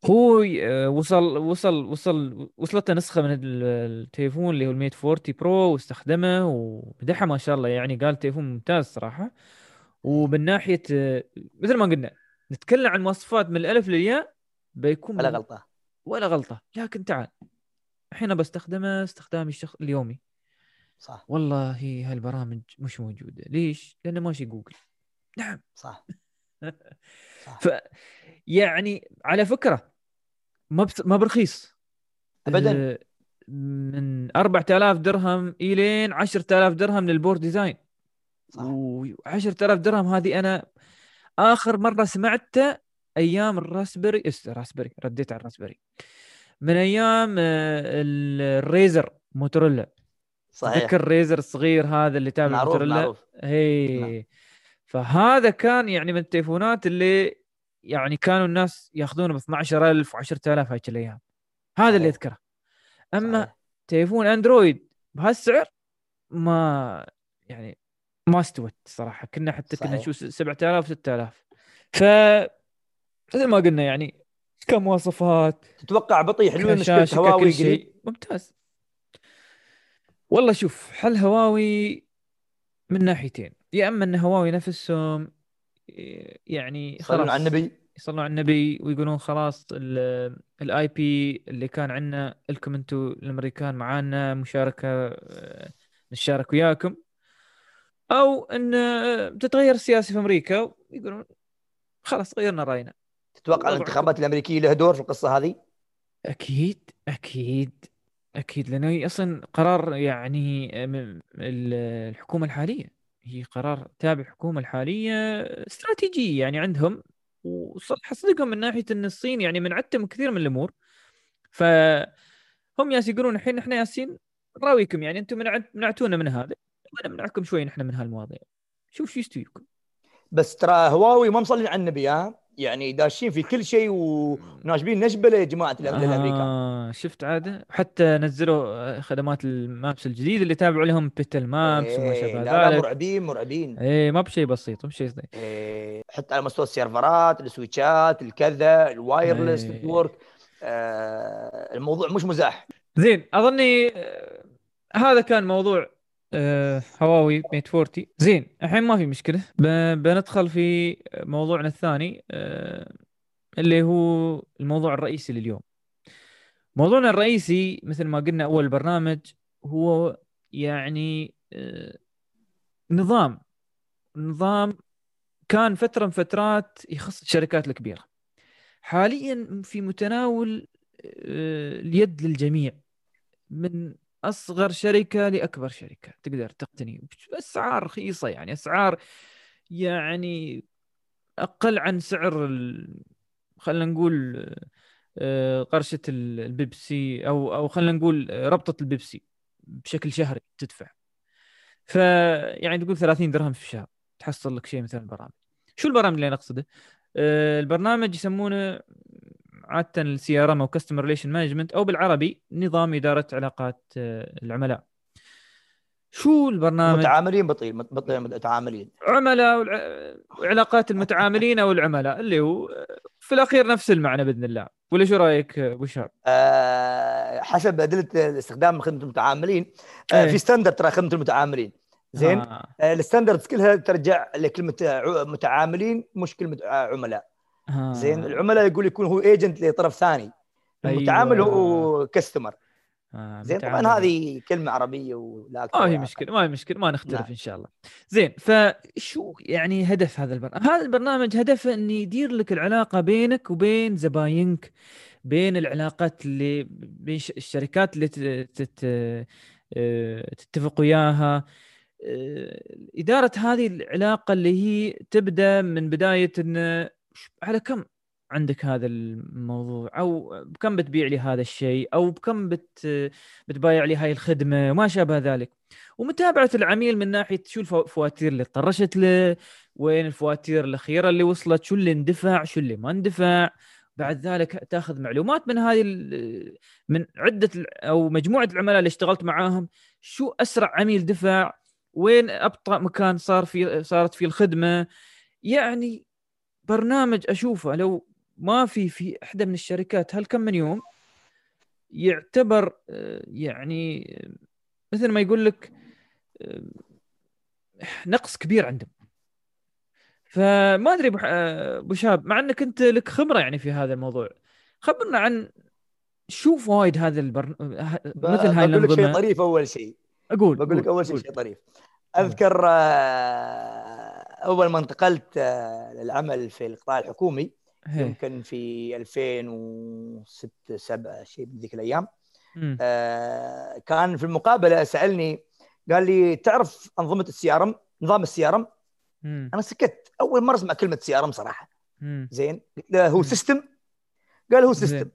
Speaker 1: هو آه، وصل وصل وصل وصلته نسخة من ال- التليفون اللي هو الميت 40 برو واستخدمه ومدحه ما شاء الله يعني قال تليفون ممتاز صراحة. ومن ناحية آه، مثل ما قلنا نتكلم عن مواصفات من الألف للياء بيكون
Speaker 2: ولا غلطة.
Speaker 1: ولا غلطة. لكن تعال الحين بستخدمه استخدامي الشخص اليومي.
Speaker 2: صح.
Speaker 1: والله هالبرامج مش موجودة. ليش؟ لأنه ماشي جوجل. نعم.
Speaker 2: صح. (laughs) صح.
Speaker 1: ف يعني على فكرة ما بس ما برخيص.
Speaker 2: ابدا.
Speaker 1: آه، من 4000 درهم إلين 10000 درهم لل Porsche Design.
Speaker 2: صح.
Speaker 1: و10000 درهم هذه أنا آخر مرة سمعته أيام الراسبري اس راسبري رديت على الراسبري. من أيام آه، ال- الريزر موتوريلا.
Speaker 2: صحيح.
Speaker 1: تذكر الريزر الصغير هذا اللي تابع موتوريلا؟ هي.
Speaker 2: نعم.
Speaker 1: فهذا كان يعني من التليفونات اللي يعني كانوا الناس ياخذونه ب 12000 و10000 هايك الأيام هذا اللي. أذكره. أما
Speaker 2: صحيح.
Speaker 1: تليفون أندرويد بهالسعر ما يعني ما استوت صراحة. كنا حتى كنا
Speaker 2: صحيح.
Speaker 1: نشوف 7000 6000 ف مثل ما قلنا يعني كمواصفات
Speaker 2: تتوقع بطيء حلوين
Speaker 1: مشكلة
Speaker 2: هواوي قريب
Speaker 1: ممتاز. والله شوف حل هواوي من ناحيتين. يا أما أن هواوي نفسهم يعني
Speaker 2: يصلون على النبي
Speaker 1: يصلون على النبي ويقولون خلاص الاي بي اللي كان عندنا لكم أنتم الأمريكان معانا مشاركة آه، نشارك وياكم أو إن آه، بتتغير السياسة في أمريكا ويقولون خلاص غيرنا رأينا
Speaker 2: تتوقع. الانتخابات الأمريكية لها دور في القصة هذه؟
Speaker 1: أكيد أكيد أكيد لأنه هي أصلا قرار يعني من ال- الحكومة الحالية هي قرار تابع الحكومة الحالية استراتيجية يعني عندهم. وصراحه صدقهم من ناحية إن الصين يعني منعتهم كثير من الأمور. فهم ياس يقولون الحين إحنا ياسين نراويكم يعني أنتم منعت منعتونا من هذا. نمنعكم شوي نحن من هالمواضيع. شوف شو يستويكم.
Speaker 2: بس ترى هواوي ما مصلين على النبي ها؟ يعني داشين في كل شيء وناشبين نشبه يا جماعة الامريكان
Speaker 1: آه شفت عادة؟ حتى نزلوا آه، خدمات المابس الجديد اللي تابعوا لهم بيتل مابس وما
Speaker 2: إيه،
Speaker 1: شابه
Speaker 2: لا لا
Speaker 1: ذلك.
Speaker 2: مرعبين مرعبين.
Speaker 1: إيه ما بشيء بسيط مو بشيء صغير
Speaker 2: إيه، حتى على مستوى السيرفرات السويتشات الكذا ال wireless
Speaker 1: إيه.
Speaker 2: network آه الموضوع مش مزاح.
Speaker 1: زين أظني آه، هذا كان موضوع آه، Huawei Mate 40 زين الحين ما في مشكلة. بندخل في موضوعنا الثاني آه، اللي هو الموضوع الرئيسي لليوم. موضوعنا الرئيسي مثل ما قلنا أول برنامج هو يعني آه، نظام. نظام كان فترة من فترات يخص الشركات الكبيرة. حاليا في متناول اليد للجميع. من أصغر شركة لأكبر شركة. تقدر تقتني بأسعار رخيصة يعني. أسعار يعني أقل عن سعر ال... خلينا نقول آه، قرشة ال- البيبسي أو أو خلينا نقول ربطة البيبسي بشكل شهري تدفع. ف يعني تقول 30 درهم في الشهر تحصل لك شيء مثل البرامج. شو البرامج اللي أنا أقصده؟ آه، البرنامج يسمونه عادة ال CRM أو customer relation management أو بالعربي نظام إدارة علاقات آه، العملاء شو البرنامج؟
Speaker 2: متعاملين بطي بطي متعاملين
Speaker 1: عملاء وعلاقات المتعاملين أو العملاء اللي هو آه، في الأخير نفس المعنى بإذن الله ولا شو رأيك آه، أبو؟
Speaker 2: آه حسب أدلة استخدام خدمة المتعاملين آه
Speaker 1: إيه.
Speaker 2: في standard ترى خدمة المتعاملين زين
Speaker 1: آه.
Speaker 2: ال standards كلها ترجع لكلمة متعاملين مش كلمة عملاء. زين العملاء يقول يكون هو agent لطرف ثاني المتعامل
Speaker 1: أيوة.
Speaker 2: هو customer
Speaker 1: آه.
Speaker 2: زين طبعا. هذه كلمة عربية ولا
Speaker 1: ما
Speaker 2: ولا
Speaker 1: مشكلة ما في مشكلة ما نختلف
Speaker 2: نعم.
Speaker 1: إن شاء الله زين فشو يعني هدف هذا البرنامج هذا البرنامج هدفه انه يدير لك العلاقة بينك وبين زباينك بين العلاقات اللي بين الشركات اللي تت- آه، تتفق وياها آه، إدارة هذه العلاقة اللي هي تبدأ من بداية أنه ش- على كم عندك هذا الموضوع؟ أو بكم بتبيع لي هذا الشيء؟ أو بكم بت بتبايع لي هاي الخدمة؟ وما شابه ذلك. ومتابعة العميل من ناحية شو الفو- الفواتير اللي طرشت له؟ وين الفواتير الأخيرة اللي وصلت؟ شو اللي اندفع؟ شو اللي ما اندفع؟ بعد ذلك تأخذ معلومات من هذه من عدة ال- أو مجموعة العملاء اللي اشتغلت معاهم. شو أسرع عميل دفع؟ وين أبطأ مكان صار في صارت فيه الخدمة؟ يعني برنامج أشوفه لو ما في في إحدى من الشركات هالكم من يوم يعتبر آه، يعني مثل ما يقول لك آه، نقص كبير عندهم. فما أدري أبو شاب مع إنك أنت لك خبرة يعني في هذا الموضوع خبرنا عن شو فوائد هذا البر... مثل هاي
Speaker 2: بقول لك شيء طريف أول شيء.
Speaker 1: أقول
Speaker 2: بقول لك أول شيء شيء طريف. أذكر أول ما انتقلت للعمل في القطاع الحكومي يمكن في 2006 7 شيء بذيك الأيام. آه كان في المقابلة سألني قال لي تعرف أنظمة ال CRM نظام ال CRM أنا سكت. أول مرة أسمع كلمة CRM صراحة. مم. زين. قلت له هو system قال هو system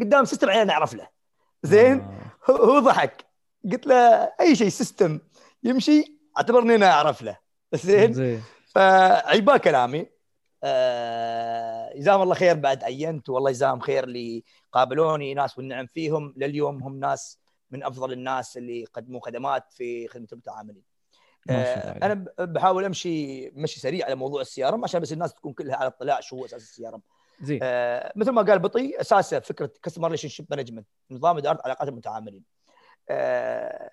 Speaker 2: ما دام system عيل نعرف له. زين. آه. هو ضحك. قلت له أي شيء system يمشي أعتبرني أنا أعرف له. زين. زين فعيبه كلامي آه جزاهم الله خير بعد عينت والله يجزاهم خير اللي قابلوني ناس والنعم فيهم لليوم هم ناس من أفضل الناس اللي قدموا خدمات في خدمة المتعاملين. آه أنا بحاول أمشي مشي سريع على موضوع ال CRM عشان بس الناس تكون كلها على اطلاع شو هو أساس ال CRM. زين آه مثل ما قال بطي اساسه فكرة customer relationship management نظام إدارة علاقات المتعاملين. آه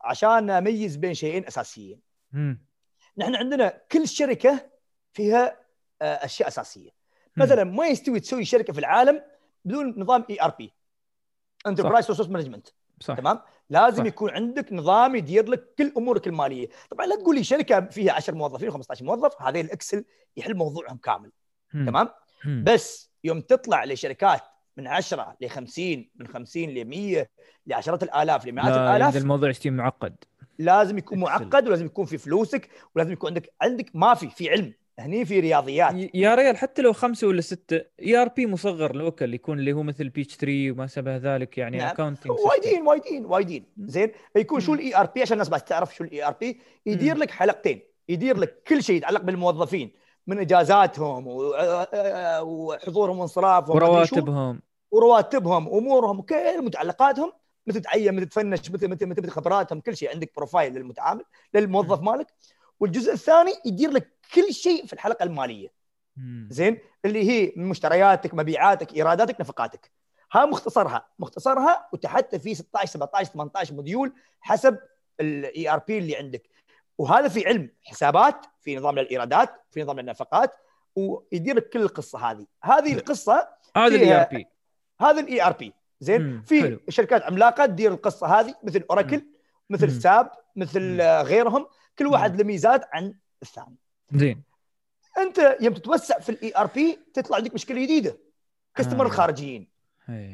Speaker 2: عشان أميز بين شيئين أساسيين. مم. نحن عندنا كل شركة فيها آه، أشياء أساسية. مثلا ما يستوي تسوي شركة في العالم بدون نظام ERP enterprise resource management تمام؟ لازم صح. يكون عندك نظام يدير لك كل أمورك المالية. طبعا لا تقول لي شركة فيها 10 موظفين و15 موظف هذه ال Excel يحل موضوعهم كامل. مم. تمام؟ مم. بس يوم تطلع لشركات من 10 ل 50 من 50 ل 100 لعشرات الآلاف لمئات الآلاف
Speaker 1: هذا الموضوع يصير معقد.
Speaker 2: لازم يكون معقد ولازم يكون في فلوسك ولازم يكون عندك عندك ما في في علم. هني في رياضيات.
Speaker 1: يا ريال حتى لو خمسة ولا ستة ERP مصغر local يكون اللي هو مثل Peachtree وما شابه ذلك يعني نعم. accounting
Speaker 2: وايدين وايدين وايدين. زين؟ يكون شو ERP عشان الناس بس تعرف شو ال ERP يدير لك حلقتين. يدير لك كل شيء يتعلق بالموظفين. من إجازاتهم وحضورهم وانصرافهم.
Speaker 1: ورواتبهم.
Speaker 2: ورواتبهم أمورهم كل متعلقاتهم. متى تعين متى تفنش متى متى متى خبراتهم كل شيء عندك profile للمتعامل للموظف مالك. والجزء الثاني يدير لك كل شيء في الحلقة المالية. زين؟ اللي هي مشترياتك مبيعاتك إيراداتك نفقاتك. ها مختصرها. مختصرها وتحت في 16 17 18 module حسب ال ERP اللي عندك. وهذا في علم حسابات في نظام للإيرادات في نظام للنفقات ويدير لك كل القصة هذه. هذه القصة
Speaker 1: هذا ال ERP
Speaker 2: هذا ال ERP زين؟ في. شركات عملاقة تدير القصة هذه مثل Oracle مثل SAP مثل غيرهم كل واحد له ميزات عن الثاني.
Speaker 1: زين.
Speaker 2: أنت يوم تتوسع في ال ERP تطلع عندك مشكلة جديدة. customer آه. الخارجيين.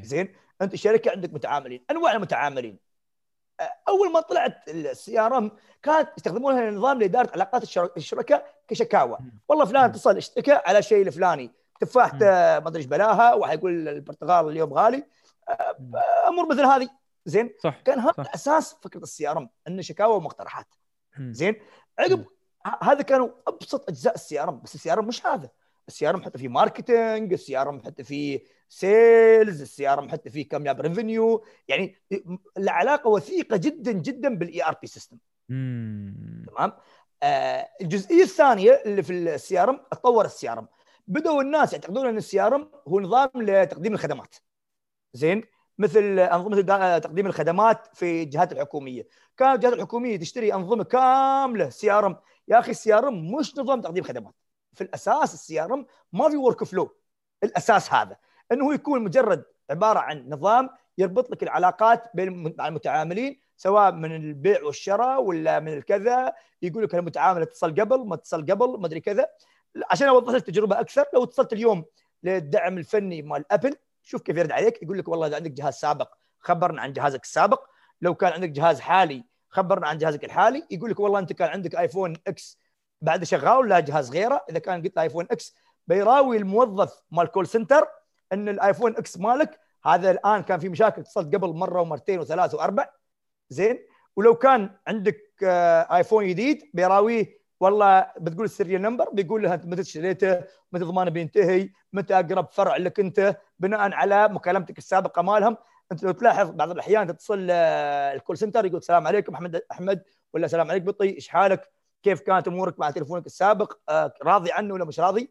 Speaker 2: زين؟ أنت شركه عندك متعاملين. أنواع المتعاملين. أول ما طلعت ال CRM كانت يستخدمونها نظام لإدارة علاقات الشركاء كشكاوى. والله فلان اتصل اشتكى على شيء الفلاني. تفاحته ما أدري إيش بلاها. واحد يقول البرتقال اليوم غالي. أمور مثل هذه. زين؟ صح كان هذا صح. أساس فكرة ال CRM انه شكاوى ومقترحات. زين؟ عقب هذا كانوا أبسط أجزاء ال CRM بس ال CRM مش هذا. ال CRM حتى في marketing ال CRM حتى في sales ال CRM حتى في كم جاب revenue يعني العلاقة وثيقة جدا جدا بال ERP system تمام؟ آه الجزئية الثانية اللي في ال CRM تطور ال CRM بدأوا الناس يعتقدون أن ال CRM هو نظام لتقديم الخدمات. زين؟ مثل أنظمة تقديم الخدمات في الجهات الحكومية. كانت الجهات الحكومية تشتري أنظمة كاملة CRM يا أخي ال CRM مش نظام تقديم خدمات. في الأساس ال CRM ما في workflow الأساس هذا. إنه يكون مجرد عبارة عن نظام يربط لك العلاقات بين المتعاملين سواء من البيع والشراء ولا من الكذا. يقول لك المتعامل اتصل قبل ما اتصل قبل ما أدري كذا. عشان أوضح لك التجربه أكثر لو اتصلت اليوم للدعم الفني مال ابل شوف كيف يرد عليك يقول لك والله إذا عندك جهاز سابق خبرنا عن جهازك السابق لو كان عندك جهاز حالي خبرنا عن جهازك الحالي يقول لك والله أنت كان عندك ايفون X بعد شغال ولا جهاز غيره إذا كان قلت ايفون X بيراوي الموظف مال call center إن الايفون X مالك هذا الآن كان في مشاكل اتصلت قبل مرة ومرتين وثلاث وأربع. زين؟ ولو كان عندك آه، ايفون جديد بيراويه والله بتقول ال serial number بيقول لها متى اشتريته متى ضمانة بينتهي متى أقرب فرع لك أنت بناء على مكالمتك السابقة مالهم. أنت لو تلاحظ بعض الأحيان تتصل آه، ال call center يقول السلام عليكم أحمد أحمد ولا السلام عليك بطي إيش حالك؟ كيف كانت أمورك مع تليفونك السابق؟ آه، راضي عنه ولا مش راضي؟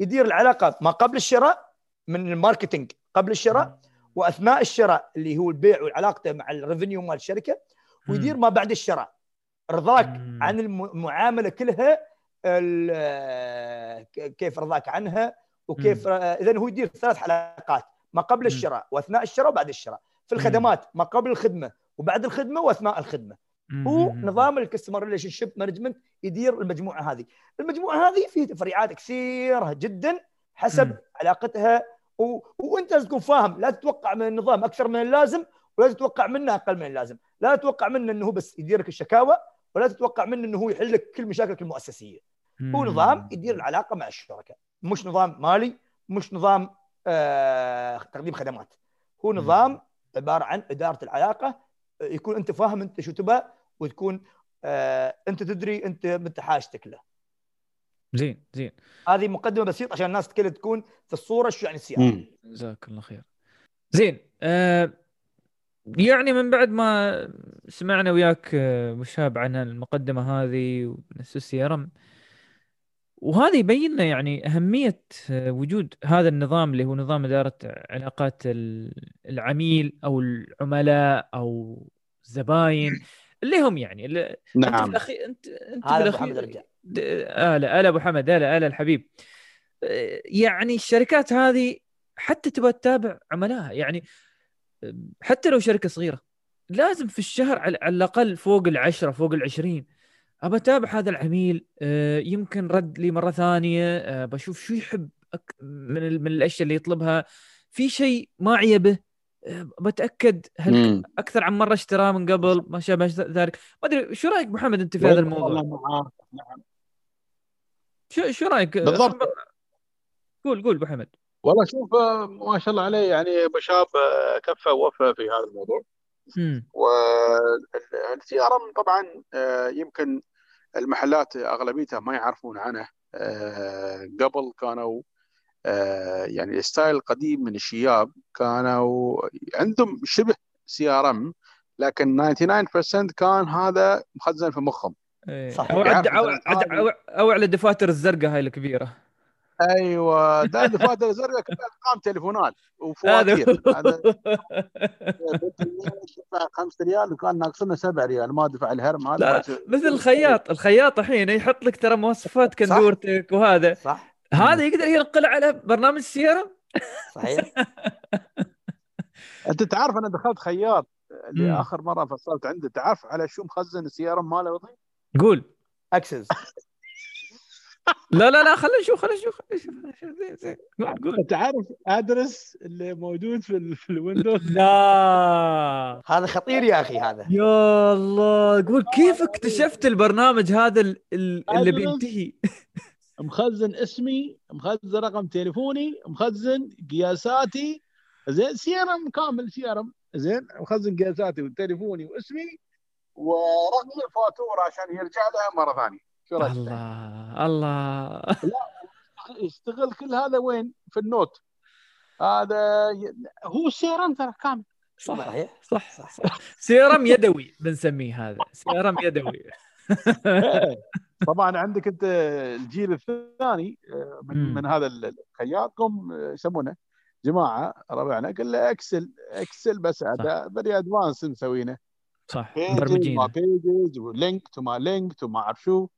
Speaker 2: يدير العلاقة ما قبل الشراء من ال marketing قبل الشراء وأثناء الشراء اللي هو البيع وعلاقته مع ال revenue مال الشركة ويدير ما بعد الشراء. رضاك. عن المعاملة كلها ال- كيف رضاك عنها؟ وكيف اذا هو يدير ثلاث حلقات ما قبل. الشراء وأثناء الشراء وبعد الشراء. في الخدمات ما قبل الخدمة وبعد الخدمة وأثناء الخدمة. هو. نظام ال customer relationship management يدير المجموعة هذه. المجموعة هذه فيها تفريعات كثيرة جدا حسب. علاقتها و... وأنت لازم تكون فاهم لا تتوقع من النظام أكثر من اللازم ولا تتوقع منه أقل من اللازم. لا تتوقع منه إنه هو بس يدير لك الشكاوى ولا تتوقع منه إنه هو يحل لك كل مشاكلك المؤسسية. هو. نظام يدير العلاقة مع الشركاء. مش نظام مالي مش نظام آه تقديم خدمات. هو
Speaker 1: مم.
Speaker 2: نظام عبارة عن إدارة العلاقة. آه، يكون أنت فاهم أنت شو تبى وتكون آه أنت تدري أنت متى حاجتك له.
Speaker 1: زين زين.
Speaker 2: هذه مقدمة بسيطة عشان الناس كلها تكون في الصورة شو يعني ال CRM
Speaker 3: مم.
Speaker 1: جزاك الله خير. زين آه يعني من بعد ما سمعنا وياك آه، وشاب عن المقدمة هذه ونفس ال CRM وهذا يبين لنا يعني أهمية آه، وجود هذا النظام اللي هو نظام إدارة علاقات ال- العميل أو العملاء أو الزباين اللي هم يعني اللي أنت
Speaker 3: نعم.
Speaker 1: الأخير أنت أنت في
Speaker 2: هذا أبو
Speaker 1: الأخير
Speaker 2: حمد رجع.
Speaker 1: د- هلا هلا أبو حمد هلا هلا الحبيب. آه، يعني الشركات هذه حتى تبغى تتابع عملائها. يعني آه، حتى لو شركة صغيرة لازم في الشهر على على الأقل فوق العشرة فوق العشرين أبى أتابع هذا العميل آه، يمكن رد لي مرة ثانية آه، بشوف شو يحب من من الأشياء اللي يطلبها في شيء ما عيبه آه، بتأكد هل
Speaker 3: مم.
Speaker 1: أكثر عن مرة اشتراه من قبل ما شابه ذلك ما أدري شو رأيك محمد أنت في هذا الموضوع.
Speaker 3: نعم.
Speaker 1: شو شو رأيك
Speaker 3: بالضبط.
Speaker 1: قول قول ابو حمد
Speaker 3: والله شوف ما شاء الله عليه يعني ابو شاب كفى ووفى في هذا الموضوع وال CRM طبعا يمكن المحلات أغلبيتها ما يعرفون عنه آه، قبل كانوا آه، يعني ال style القديم من الشياب كانوا عندهم شبه CRM لكن 99% كان هذا مخزن في مخهم.
Speaker 2: صح.
Speaker 1: أو
Speaker 3: يعرف
Speaker 1: عد
Speaker 3: أو
Speaker 1: عد أو على الدفاتر الزرقاء هاي الكبيرة.
Speaker 3: أيوه. ده دفاتر الزرقاء كلها أرقام تليفونات وفواتير هذا (laughs) دفع 5 ريال وكان ناقصنا 7 ريال. ما دفع الهرم هذا
Speaker 1: مثل الخياط. الخياط الحين يحط لك ترى مواصفات
Speaker 2: صح.
Speaker 1: كندورتك وهذا.
Speaker 2: صح.
Speaker 1: هذا يقدر ينقل على برنامج السياره
Speaker 2: صحيح. (laughs)
Speaker 3: أنت تعرف أنا دخلت خياط اللي. اخر مرة فصلت عنده. تعرف على شو مخزن السيارة ماله وضعي؟
Speaker 1: قول.
Speaker 2: اكسس (laughs)
Speaker 1: لا لا لا خلينا نشوف خلينا نشوف خلينا نشوف خلينا نشوف. زين زين. قول قول.
Speaker 3: تعرف أدرس اللي موجود في ال- في الويندوز؟
Speaker 1: لا.
Speaker 2: هذا خطير يا أخي هذا.
Speaker 1: يا الله. قول كيف اكتشفت البرنامج هذا ال- ال- اللي. بينتهي؟
Speaker 3: مخزن اسمي مخزن رقم تليفوني مخزن قياساتي. زين سي ار ام كامل سي ار ام زين مخزن قياساتي وتليفوني واسمي ورقم الفاتوره عشان يرجع لها مرة ثانية. شو رأيك؟
Speaker 1: الله الله.
Speaker 3: يشتغل كل هذا وين؟ في ال note. هذا. هو CRM ترى كامل.
Speaker 1: صح
Speaker 2: صحيح
Speaker 1: صح صح. CRM يدوي بنسميه هذا. CRM يدوي.
Speaker 3: طبعا عندك أنت الجيل الثاني آه، من,
Speaker 1: مم.
Speaker 3: من هذا الخياط هم آه، يسمونه جماعة ربعنا قال له Excel Excel بس هذا very advanced مسوينه.
Speaker 1: صح مبرمجين.
Speaker 3: pages و link to ما link to ما أعرف شو.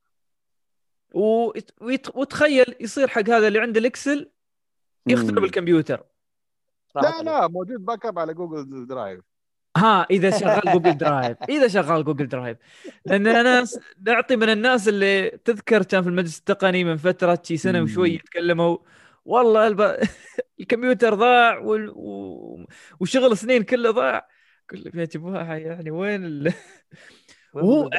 Speaker 1: وتخيل يصير حق هذا اللي عنده ال Excel
Speaker 3: يخترب.
Speaker 1: الكمبيوتر.
Speaker 3: لا لا موجود backup على Google Drive.
Speaker 1: ها إذا (laughs) شغال Google Drive إذا شغال Google Drive. لأن أنا نعطي من الناس اللي تذكر كان في المجلس التقني من فترة شي
Speaker 3: سنة.
Speaker 1: وشوي يتكلموا والله الب... (laughs) الكمبيوتر ضاع وال... و... وشغل سنين كله ضاع. كل يا جماعة يعني وين ال... هو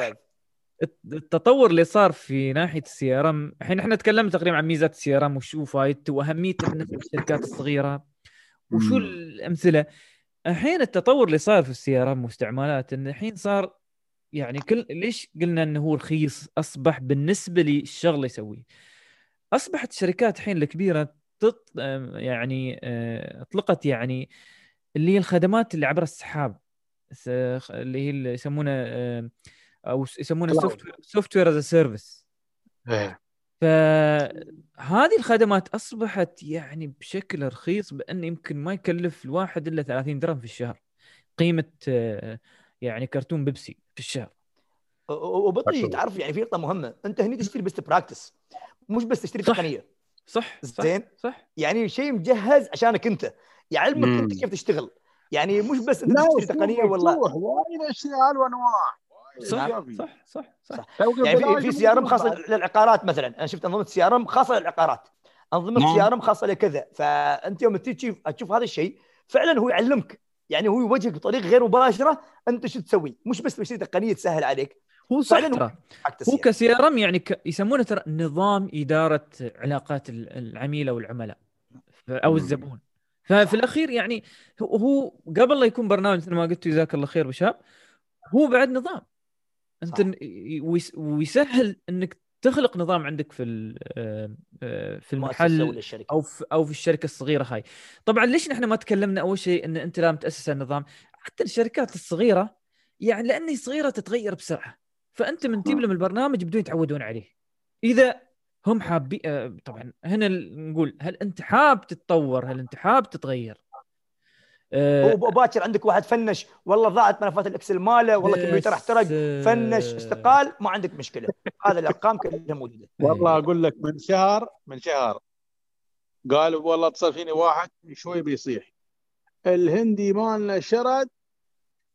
Speaker 1: التطور اللي صار في ناحية ال CRM الحين إحنا تكلمنا تقريبا عن ميزات ال CRM وشو فايدته واهميته بالنسبة للشركات الصغيرة. وشو. الأمثلة؟ الحين التطور اللي صار في ال CRM واستعمالات انه الحين صار يعني كل ليش قلنا إنه هو رخيص؟ أصبح بالنسبة للشغل اللي يسويه. أصبحت الشركات الحين الكبيرة تط... يعني آه، أطلقت يعني اللي هي الخدمات اللي عبر السحاب اللي هي اللي يسمونه آه، أو يسمونه
Speaker 3: Cloud.
Speaker 1: software software as a
Speaker 3: service
Speaker 1: فهذه الخدمات أصبحت يعني بشكل رخيص بأن يمكن ما يكلف الواحد إلا 30 درهم في الشهر. قيمة آه، يعني كرتون بيبسي في الشهر.
Speaker 2: وبطي تعرف يعني في نقطة مهمة. أنت هني تشتري بس practice مش بس تشتري
Speaker 1: صح.
Speaker 2: تقنية.
Speaker 1: صح صح
Speaker 2: زين.
Speaker 1: صح.
Speaker 2: يعني شيء مجهز عشانك أنت. يعلمك
Speaker 3: أنت.
Speaker 2: كيف تشتغل. يعني مش بس
Speaker 3: أنت
Speaker 2: تشتري
Speaker 3: تقنية
Speaker 2: والله.
Speaker 3: مفتوح، وايد أشياء وانواع
Speaker 1: صح. صح صح صح.
Speaker 2: يعني في CRM
Speaker 3: خاصة.
Speaker 2: للعقارات مثلا. أنا شفت أنظمة CRM خاصة للعقارات. أنظمة
Speaker 3: نعم.
Speaker 2: CRM خاصة لكذا. فأنت يوم تجي تشوف تشوف هذا الشيء فعلا هو يعلمك. يعني هو يوجهك بطريقة غير مباشرة أنت شو تسوي. مش بس تشتري تقنية تسهل عليك.
Speaker 1: هو صح ترى. هو
Speaker 2: يعني.
Speaker 1: كسي آر أم يعني ك... يسمونه ترى نظام إدارة علاقات ال- العميل أو العملاء
Speaker 3: أو.
Speaker 1: الزبون. ففي الأخير يعني هو- هو قبل لا يكون برنامج مثل ما قلت جزاك الله خير بشاب هو بعد نظام. أنت ويسهل إنك تخلق نظام عندك في في المحل أو في أو في الشركة الصغيرة هاي. طبعا ليش نحن ما تكلمنا أول شيء إن أنت لازم تاسس النظام؟ حتى الشركات الصغيرة يعني لاني صغيرة تتغير بسرعة. فأنت من تجيب لهم البرنامج بدون يتعودون عليه. إذا هم حابين آه، طبعا هنا نقول هل أنت حاب تتطور؟ هل أنت حاب تتغير؟ آه،
Speaker 2: هو باكر عندك واحد فنش. والله ضاعت ملفات الإكسل ماله والله الكمبيوتر احترق.
Speaker 1: آه،
Speaker 2: فنش استقال ما عندك مشكلة. هذه الأرقام كلها موجودة.
Speaker 3: والله. أقول لك من شهر من شهر قال والله اتصل فيني واحد شوي بيصيح. الهندي مالنا شرد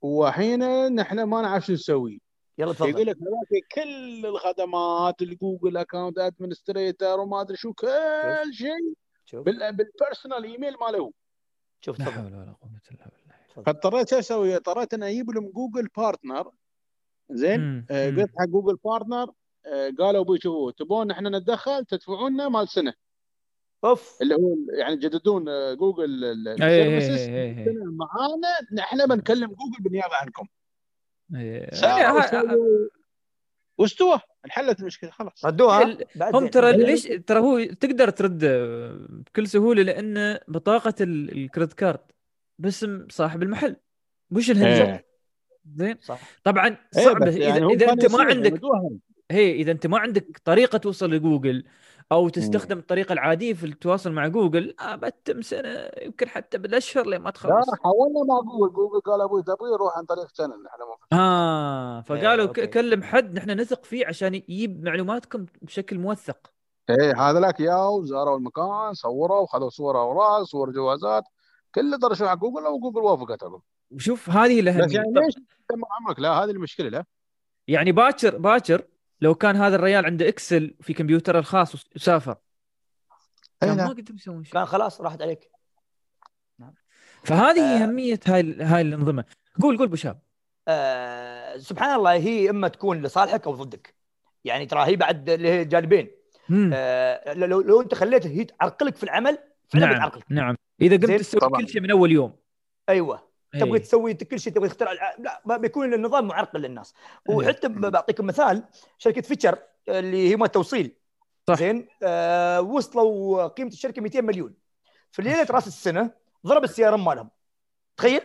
Speaker 3: وحين نحن ما نعرف شو نسوي.
Speaker 2: يلا
Speaker 3: يقول
Speaker 2: تفضل
Speaker 3: لك هذاك كل الخدمات ال Google account administrator وما أدري شو كل شيء بال personal email ماله
Speaker 2: شوف
Speaker 1: لا حول ولا قوة إلا بالله.
Speaker 3: فاضطريت شو أسوي؟ اضطريت اني أجيب لهم Google partner زين؟ آه،. قلت حق Google partner آه، قالوا أبوي شوفوا تبون إحنا نتدخل تدفعون لنا مال سنة.
Speaker 2: أوف.
Speaker 3: اللي هو يعني تجددون جوجل
Speaker 1: ال
Speaker 3: services معانا نحن بنكلم جوجل بالنيابة عنكم. سووا واستوى انحلت المشكلة خلاص.
Speaker 2: ردوها؟
Speaker 1: هم. ترى ليش ترى هو تقدر ترد بكل سهولة؟ لأن بطاقة ال- ال credit card باسم صاحب المحل. مش الهندي
Speaker 3: إيه.
Speaker 1: زين؟
Speaker 2: صح.
Speaker 1: طبعا
Speaker 3: إيه،
Speaker 1: صعبه
Speaker 3: يعني
Speaker 1: اذا
Speaker 3: كانوا
Speaker 1: أنت ما عندك. هي إذا أنت ما عندك طريقة توصل لجوجل أو تستخدم الطريقة العادية في التواصل مع جوجل. آه بتم سنة يمكن حتى بالأشهر لين ما
Speaker 3: لا
Speaker 1: تخلص.
Speaker 3: حاولنا مع جوجل جوجل قال أبوي تبغي روح عن طريق channel نحن ما
Speaker 1: آه فقالوا
Speaker 2: okay.
Speaker 1: كلم حد نحن نثق فيه عشان يجيب معلوماتكم بشكل موثق.
Speaker 3: إيه هذا لك ياو زاروا المكان صوروا خذوا صور اوراق صور جوازات. كله درسوا على جوجل وجوجل وافقت لهم
Speaker 1: وشوف هذه
Speaker 3: بس
Speaker 1: الاهميه
Speaker 3: يعني
Speaker 1: طب-
Speaker 3: ليش عمرك لا هذه المشكلة لا.
Speaker 1: يعني باكر باكر لو كان هذا الريال عنده إكسل في كمبيوتره الخاص وس- وسافر. كان ما
Speaker 3: نعم.
Speaker 1: قدر يسوي شيء.
Speaker 2: كان خلاص راحت عليك.
Speaker 1: فهذه
Speaker 2: آه.
Speaker 1: أهمية هاي هاي الأنظمة. قول قول بشاب
Speaker 2: آه سبحان الله هي إما تكون لصالحك أو ضدك. يعني ترى هي بعد له جانبين. آه لو لو أنت خليتها هي تعرقلك في العمل فعلا
Speaker 1: نعم
Speaker 2: بتعرقلك
Speaker 1: نعم. إذا قمت تسوي. كل شيء من أول يوم.
Speaker 2: أيوه. تبغى
Speaker 1: إيه.
Speaker 2: تسوي كل شيء تبغى تخترع لا ما بيكون النظام معرقل للناس.
Speaker 1: إيه.
Speaker 2: وحتى ب- بعطيكم مثال شركة فيتشر اللي هم التوصيل
Speaker 1: صح.
Speaker 2: زين؟ آه وصلوا قيمة الشركة 200 مليون. في ليلة راس السنة ضرب ال CRM مالهم. تخيل؟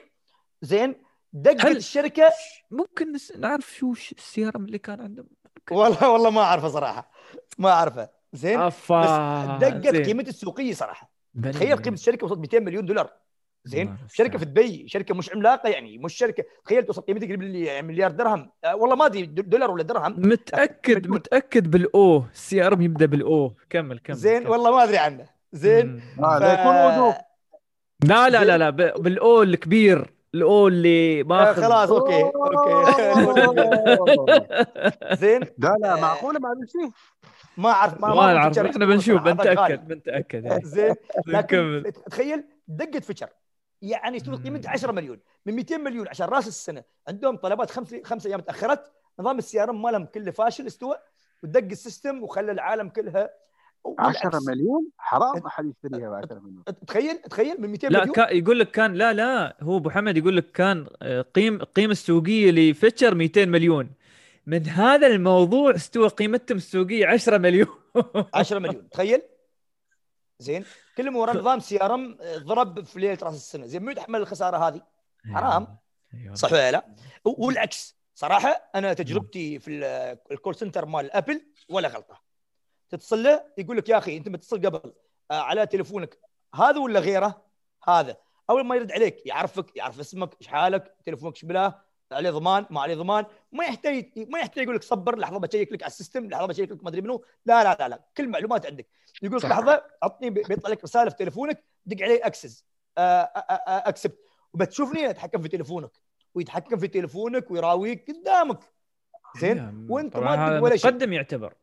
Speaker 2: زين؟ دقت
Speaker 1: هل-
Speaker 2: الشركة
Speaker 1: ممكن نعرف شو ش- ال CRM اللي كان عندهم؟
Speaker 2: والله والله ما أعرفه صراحة. ما أعرفه. زين؟
Speaker 1: أفا.
Speaker 2: بس دقت
Speaker 1: زين.
Speaker 2: قيمته السوقية
Speaker 1: صراحة.
Speaker 2: تخيل. قيمة الشركة وصلت 200 مليون دولار. زين شركة في. دبي شركة مش عملاقة يعني مش شركة تخيل توصل قيمتها قريب لي- مليار درهم آه والله ما أدري دولار ولا درهم
Speaker 1: متأكد
Speaker 2: مليون.
Speaker 1: متأكد بالأو ال CRM يبدأ بالأو كمل كمل
Speaker 2: زين
Speaker 1: كمل.
Speaker 2: والله ما أدري عنه زين.
Speaker 3: آه،
Speaker 2: ف-
Speaker 3: لا يكون وضوح
Speaker 1: لا لا. لا بالأو الكبير الأو اللي
Speaker 2: آه
Speaker 1: ماخذ
Speaker 2: خلاص أوكي أوكي (laughs) زين
Speaker 3: لا لا
Speaker 2: آه.
Speaker 3: معقولة ما شيء
Speaker 2: ما أعرف ما
Speaker 1: ما نعرف
Speaker 2: فيتشر
Speaker 1: إحنا بنشوف. بنتأكد بنتأكد إيه.
Speaker 2: زين
Speaker 1: نكمل. (laughs)
Speaker 2: لكن تخيل دقت فيتشر يعني تقول قيمتها 10 مليون. من 200 مليون عشان رأس السنة. عندهم طلبات خمس خمس أيام تأخرت. نظام ال CRM مالهم كله فاشل استوى. ودق ال system وخلى العالم كلها.
Speaker 3: 10
Speaker 2: والعكس.
Speaker 3: مليون؟ حرام. احد يشتريها ب 10 مليون.
Speaker 2: تخيل تخيل من 200
Speaker 1: لا
Speaker 2: مليون.
Speaker 1: كا يقول لك كان لا لا. هو أبو حمد يقول لك كان آه، قيم القيمه السوقية لفيتشر 200 مليون. من هذا الموضوع استوى قيمتهم السوقية 10 مليون.
Speaker 2: 10 مليون. تخيل. زين. كلهم ورا نظام سي ار ام ضرب في ليلة رأس السنة. زين من يتحمل الخسارة هذه. حرام.
Speaker 1: أيوة.
Speaker 2: صح ولا لا؟ والعكس. صراحة أنا تجربتي في ال- ال call center مال ابل ولا غلطة. تتصل له يقول لك يا أخي أنت متصل قبل آه، على تليفونك. هذا ولا غيره؟ هذا. أول ما يرد عليك يعرفك يعرف اسمك إيش حالك تليفونك إيش بلاه عليه ضمان ما عليه ضمان ما يحتاج ما يحتاج يقول لك صبر لحظة بشيك لك على ال system لحظة بشيك لك ما أدري منو. لا لا لا لا كل معلومات عندك. يقول لك لحظة عطني بيطلع لك رسالة في تليفونك دق عليه access accept وبتشوفني اتحكم في تليفونك ويتحكم في تليفونك ويراويك قدامك. زين؟ وانت ما تدري ولا شيء.
Speaker 1: مقدم يعتبر.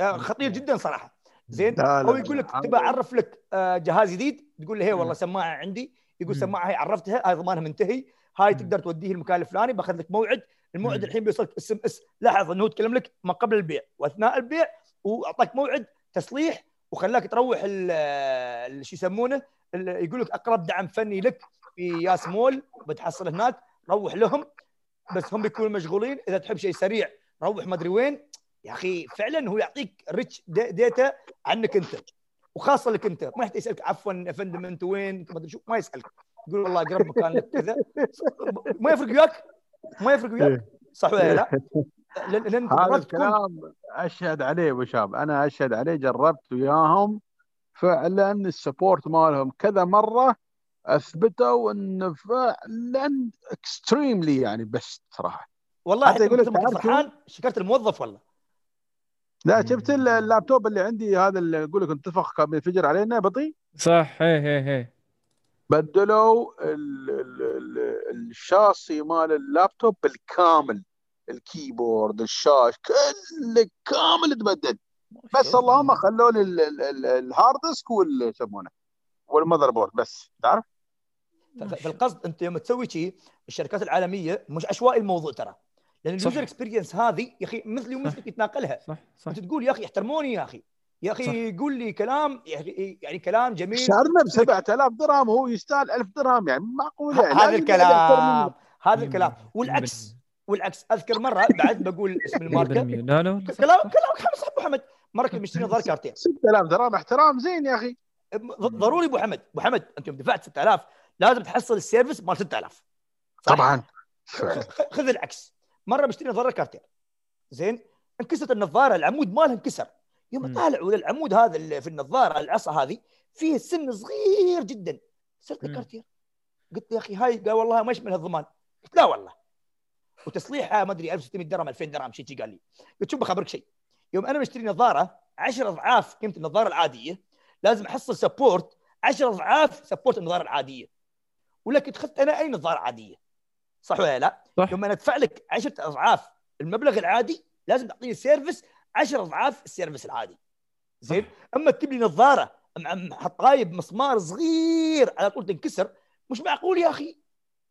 Speaker 2: آه، خطير جدا صراحة. زين؟ أو يقول لك تبى أعرف لك آه، جهاز جديد؟ تقول له هي والله سماعة عندي. يقول سماعة هي عرفتها هاي ضمانها منتهي. هاي تقدر توديه المكان الفلاني بأخذ لك موعد. الموعد الحين بيوصلك SMS لاحظ إنه يتكلم لك ما قبل البيع. وأثناء البيع وأعطاك موعد تصليح وخلاك تروح شو يسمونه يقول لك أقرب دعم فني لك في ياس مول بتحصل هناك روح لهم. بس هم بيكونوا مشغولين. إذا تحب شيء سريع روح ما أدري وين. يا أخي فعلا هو يعطيك rich data عنك أنت وخاصة لك أنت. ما يحتاج يسألك عفوا يا فندم انت وين ما أدري شو ما يسألك. يقول والله أقرب مكان لك كذا. (laughs) ما يفرق وياك؟ ما يفرق وياك؟ إيه. صح ولا لا؟ (laughs)
Speaker 3: لأن هذا الكلام أشهد عليه أبو شاب أنا أشهد عليه جربت وياهم. فعلا ال support مالهم كذا مرة أثبتوا انه فعلا extremely يعني بس صراحة.
Speaker 2: والله حتى يقول لك فرحان شكرت الموظف والله.
Speaker 3: لا شفت اللابتوب اللي عندي هذا اللي يقول لك انتفخ كان بينفجر علينا بطيء؟
Speaker 1: صح إيه إيه إيه.
Speaker 3: بدلوا ال ال ال الشاصي مال اللابتوب بالكامل. ال keyboard الشاشه كله كامل تبدل. بس اللهم خلوا لي ال hard disk وال يسمونه وال motherboard بس. تعرف؟
Speaker 2: فالقصد انت يوم تسوي شيء الشركات العالمية مش عشوائي الموضوع ترى. لأن ال user experience هذه يا أخي مثلي ومثلك يتناقلها. صح صح. أنت تقول يا أخي احترموني يا أخي. يا أخي يقول لي كلام يعني كلام جميل.
Speaker 3: شهرنا ب 7000 درهم وهو يستاهل 1000 درهم يعني معقول
Speaker 2: يعني هذا الكلام هذا الكلام. والعكس والعكس أذكر مرة بعد بقول اسم الماركة. لا لا كلام كلام صح أبو حمد. مره كنت مشتري نظاره كارتير.
Speaker 3: 6000 درهم احترام زين يا أخي.
Speaker 2: ضروري أبو حمد أبو حمد انت يوم دفعت 6000 لازم تحصل ال service مال 6000
Speaker 3: طبعا.
Speaker 2: خذ العكس. مرة بشتري نظاره كارتير. زين انكسرت النظارة العمود مالها انكسر. يوم طالعوا للعمود هذا اللي في النظارة العصا هذه فيه سن صغير جدا. صرت كارتير قلت يا أخي هاي قال والله ما يشمل الضمان قلت لا والله. وتصليحها ما أدري 1600 درهم 2000 درهم شيء قال لي. قلت شوف بخبرك شيء. يوم أنا بشتري نظارة 10 أضعاف قيمة النظارة العادية لازم أحصل support 10 أضعاف support النظارة العادية. ولكن اخذت أنا أي نظارة عادية. صح ولا لا؟ صح. يوم أنا أدفع لك 10 أضعاف المبلغ العادي لازم تعطيني service 10 اضعاف ال service العادي زين؟ أما تجيب لي نظاره حطايب مسمار صغير على طول تنكسر مش معقول يا أخي؟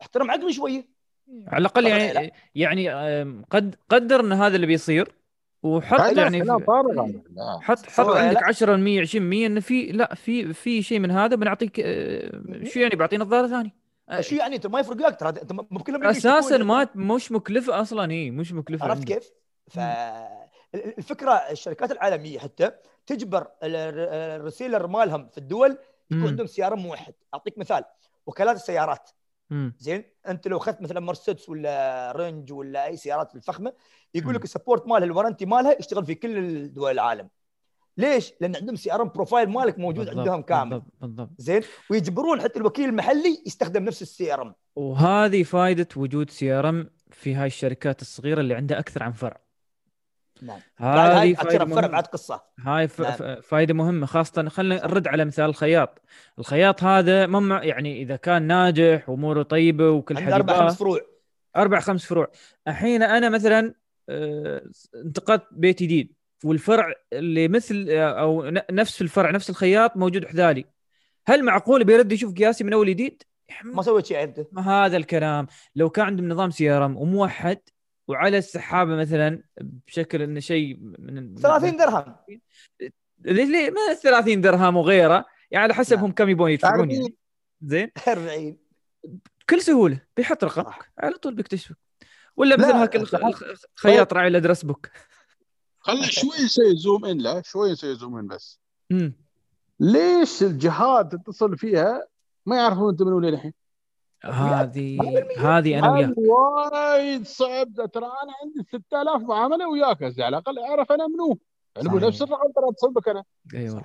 Speaker 2: احترم عقلي شوية.
Speaker 1: على الأقل يعني يعني قد قدر إن هذا اللي بيصير وحط يعني حط حط عندك 10% 20% انه في لا في في شيء من هذا بنعطيك شو يعني؟ بعطيه نظارة ثانية.
Speaker 2: شو يعني؟ أنت ما يفرق لك ترى
Speaker 1: أنت أساسا ما مش مكلفة أصلا هي مش مكلفة
Speaker 2: عرفت كيف؟ ف الفكرة الشركات العالمية حتى تجبر ال reseller مالهم في الدول يكون عندهم CRM موحد. أعطيك مثال وكالات السيارات. زين؟ أنت لو أخذت مثلا مرسيدس ولا رينج ولا أي سيارات الفخمة يقول لك ال support مالها ال warranty مالها يشتغل في كل دول العالم. ليش؟ لأن عندهم CRM profile مالك موجود بالضبط عندهم كامل. بالضبط بالضبط. زين؟ ويجبرون حتى الوكيل المحلي يستخدم نفس ال CRM
Speaker 1: وهذه فائده وجود CRM في هاي الشركات الصغيرة اللي عندها أكثر عن فرع.
Speaker 2: نعم. هاي فائده فرع بعد قصة.
Speaker 1: هاي ف... نعم. فائده مهمة خاصة خلينا نرد على مثال الخياط. الخياط هذا مم يعني إذا كان ناجح وأموره طيبة وكل
Speaker 2: حاجة أربع خمس فروع.
Speaker 1: أربع خمس فروع. الحين أنا مثلا آه، انتقلت بيت جديد. والفرع اللي مثل آه، أو نفس الفرع نفس الخياط موجود حذالي. هل معقول بيرد يشوف قياسي من أول جديد؟
Speaker 2: ما سويت شيء انت
Speaker 1: ما هذا الكلام. لو كان عندهم نظام CRM وموحد وعلى السحابة مثلا بشكل إنه شيء
Speaker 2: من 30 درهم.
Speaker 1: ليه ما 30 درهم وغيره. يعني على حسب هم كم يبون يدفعون يعني. زين؟
Speaker 2: 40
Speaker 1: بكل سهولة. بيحط رقمك. على طول بيكتشفك. ولا مثل هاك الخياط راعي ال address book.
Speaker 3: خلي شوي يسوي zoom in لا شوي يسوي zoom in بس. مم. ليش الجهات تتصل فيها؟ ما يعرفون انت منو للحين؟
Speaker 1: هذه هذه أنا وياك.
Speaker 3: وايد صعب. ترى أنا عندي 6000 معامله وياك على الأقل أعرف أنا منو. يعني مو
Speaker 2: صحيح.
Speaker 3: نفس الرقم ترى اتصل بك أنا.
Speaker 1: إي والله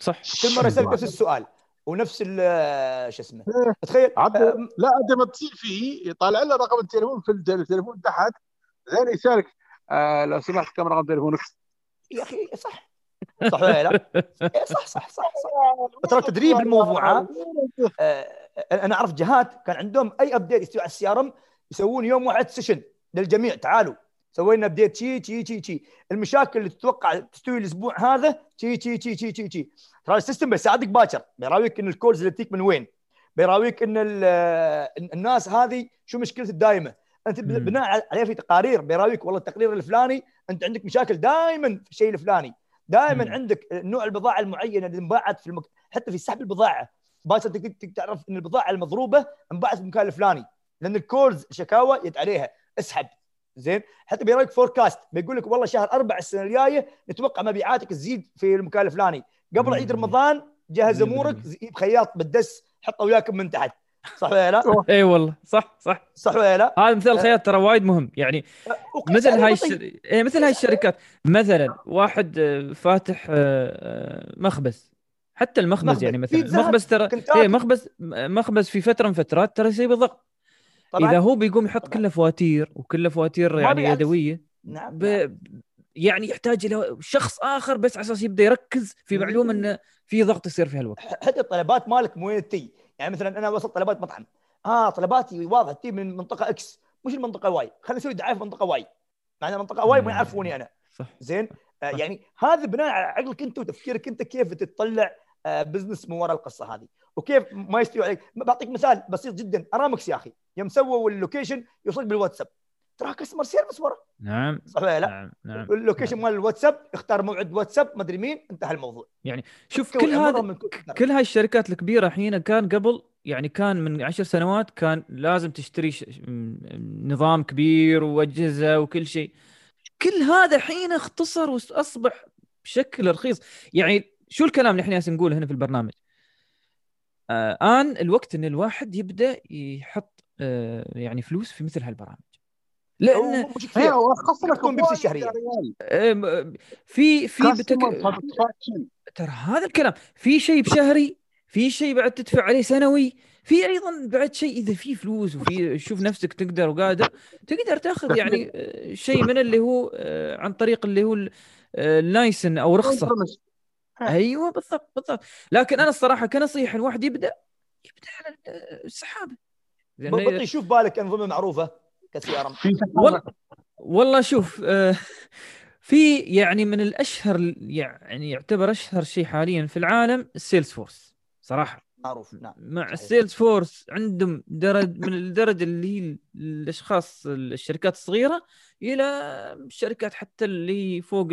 Speaker 1: صح.
Speaker 2: كل مرة يسالك نفس السؤال. ونفس ال- شو اسمه؟
Speaker 3: إيه.
Speaker 2: تخيل آه،
Speaker 3: لا انت ما تصير فيه يطالع له رقم التليفون في التل- التليفون تحت. زين يسألك آه لو سمحت كم رقم تليفونك؟
Speaker 2: يا أخي صح. صح ولا لا؟ (laughs) إيه، صح صح صح صح. (laughs) ترى تدريب الموضوع،؟ آه، أنا أعرف جهات كان عندهم أي update يستوي على ال CRM يسوون يوم واحد session للجميع تعالوا. سوينا update شي شي شي شي. المشاكل اللي تتوقع تستوي الأسبوع هذا شي شي شي شي شي شي. ترى ال system بيساعدك باكر. بيراويك إن ال calls اللي تجيك من وين. بيراويك إن الناس هذه شو مشكلتها الدائمه
Speaker 1: أنت.
Speaker 2: بناء عليه في تقارير. بيراويك والله التقرير الفلاني أنت عندك مشاكل دائما في الشيء الفلاني. دائما. عندك نوع البضاعة المعينة اللي انباعت في المك... حتى في سحب البضاعة. تقدر تعرف إن البضاعة المضروبة انباعت في المكان الفلاني لأن ال calls شكاوى وايد عليها. اسحب. زين؟ حتى بيراويك forecast بيقول لك والله شهر أربعة السنة الجاية نتوقع مبيعاتك تزيد في المكان الفلاني. قبل. عيد رمضان جهز. أمورك جيب خياط بالدس حطه وياكم من تحت. صح ولا لا؟ (laughs)
Speaker 1: اي والله. صح صح.
Speaker 2: صح ولا لا؟
Speaker 1: هذا مثال الخياط ترى وايد مهم. يعني
Speaker 2: وقيس
Speaker 1: مثل هاي. الشر... إيه مثل هاي الشركات. مثلا واحد آه، فاتح مخبز. حتى المخبز
Speaker 2: مخبز.
Speaker 1: يعني مثلا مخبز ترى. إيه مخبز مخبز في فترة من فترات ترى يصير بالضغط
Speaker 2: طبعا
Speaker 1: إذا هو بيقوم يحط. كله فواتير وكله فواتير يعني. يدوية
Speaker 2: نعم
Speaker 1: ب...
Speaker 2: نعم.
Speaker 1: يعني يحتاج إلى شخص آخر بس على أساس يبدأ يركز في. معلومه إنه في ضغط يصير في هالوقت
Speaker 2: حتى الطلبات مالك وين تي يعني مثلا أنا وصلت طلبات مطعم آه طلباتي واضحة تي من منطقة X مش المنطقة Y خلينا نسوي دعاية في منطقة Y مع ان منطقه Y ما. يعرفوني أنا
Speaker 1: صح
Speaker 2: زين آه. يعني هذا بناء على عقلك أنت وتفكيرك أنت كيف تطلع business من وراء القصة هذه. وكيف ما يستوي عليك. بعطيك مثال بسيط جدا. ارامكس يا أخي. يوم سووا ال location يوصلك بالواتساب. ترى customer service ورا.
Speaker 1: نعم.
Speaker 2: صح ولا لا؟
Speaker 1: نعم نعم.
Speaker 2: ال location مال الواتساب اختار موعد واتساب ما أدري مين انتهى الموضوع.
Speaker 1: شوف
Speaker 2: كل
Speaker 1: هذا
Speaker 2: كل-
Speaker 1: هاي الشركات الكبيرة الحين كان قبل يعني كان من عشر سنوات كان لازم تشتري ش... نظام كبير وأجهزة وكل شيء. كل هذا الحين اختصر واصبح بشكل رخيص. يعني شو الكلام اللي إحنا جالسين نقوله هنا في البرنامج؟ آه آن الوقت إن الواحد يبدأ يحط آه يعني فلوس في مثل هالبرامج.
Speaker 3: لأن أيوه لك
Speaker 2: تكون.
Speaker 3: يا ريال.
Speaker 1: آه في في بتك... ترى هذا الكلام. في شيء بشهري في شيء بعد تدفع عليه سنوي في أيضا بعد شيء إذا في فلوس وفي شوف نفسك تقدر وقادر تقدر تأخذ يعني آه، شيء من اللي هو آه، عن طريق اللي هو ال- آه، ال license أو رخصة. أيوه بالضبط بالضبط. لكن أنا الصراحة كنصيحة الواحد يبدأ يبدأ على آه، السحابة.
Speaker 2: بطي شوف بالك أنظمة معروفة ك CRM
Speaker 3: في
Speaker 1: والله والله شوف آه، في يعني من الأشهر يعني يعتبر أشهر شيء حاليا في العالم السيلز فورس صراحة.
Speaker 2: معروف نعم
Speaker 1: مع. السيلز فورس عندهم درج من الدرجة اللي هي الأشخاص الشركات الصغيرة إلى الشركات حتى اللي فوق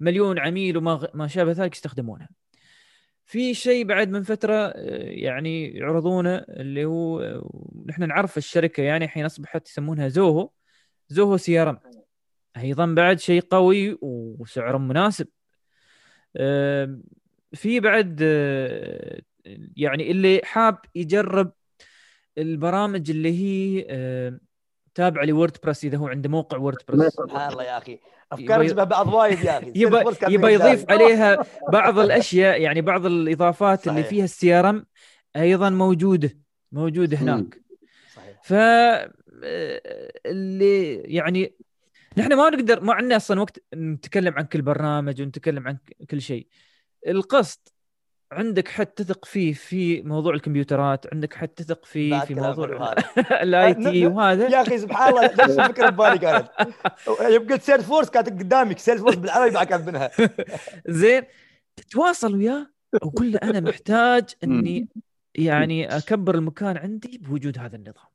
Speaker 1: المليون عميل وما ما شابه ذلك يستخدمونها. في شيء بعد من فترة آه، يعني يعرضونه اللي هو آه، نحن نعرف الشركة يعني الحين أصبحت يسمونها زوهو زوهو CRM أيضا بعد شيء قوي وسعره مناسب. في بعد آه، يعني اللي حاب يجرب البرامج اللي هي آه، تابعه ل WordPress إذا هو عنده موقع WordPress
Speaker 2: سبحان الله يا أخي. أفكار
Speaker 1: يبغى-
Speaker 2: شبه بعض وايد يا أخي.
Speaker 1: يبى يبى. يضيف عليها بعض الأشياء يعني بعض الإضافات اللي
Speaker 2: صحيح.
Speaker 1: فيها ال CRM أيضا موجودة موجودة هناك.
Speaker 2: صحيح.
Speaker 1: ف آه، اللي يعني نحن ما نقدر ما عندنا أصلا وقت نتكلم عن كل برنامج ونتكلم عن كل شيء. القصد عندك حد تثق فيه في موضوع الكمبيوترات عندك حد تثق فيه في موضوع. (laughs)
Speaker 2: ال
Speaker 1: I
Speaker 2: آه، T
Speaker 1: وهذا.
Speaker 2: يا أخي سبحان الله نفس (laughs) الفكرة ببالي كانت يوم قلت سيلز فورس كانت قدامك سيلز فورس بالعربي بعد كانت منها. (laughs)
Speaker 1: زين تتواصل وياه وقول له أنا محتاج إني يعني أكبر المكان عندي بوجود هذا النظام.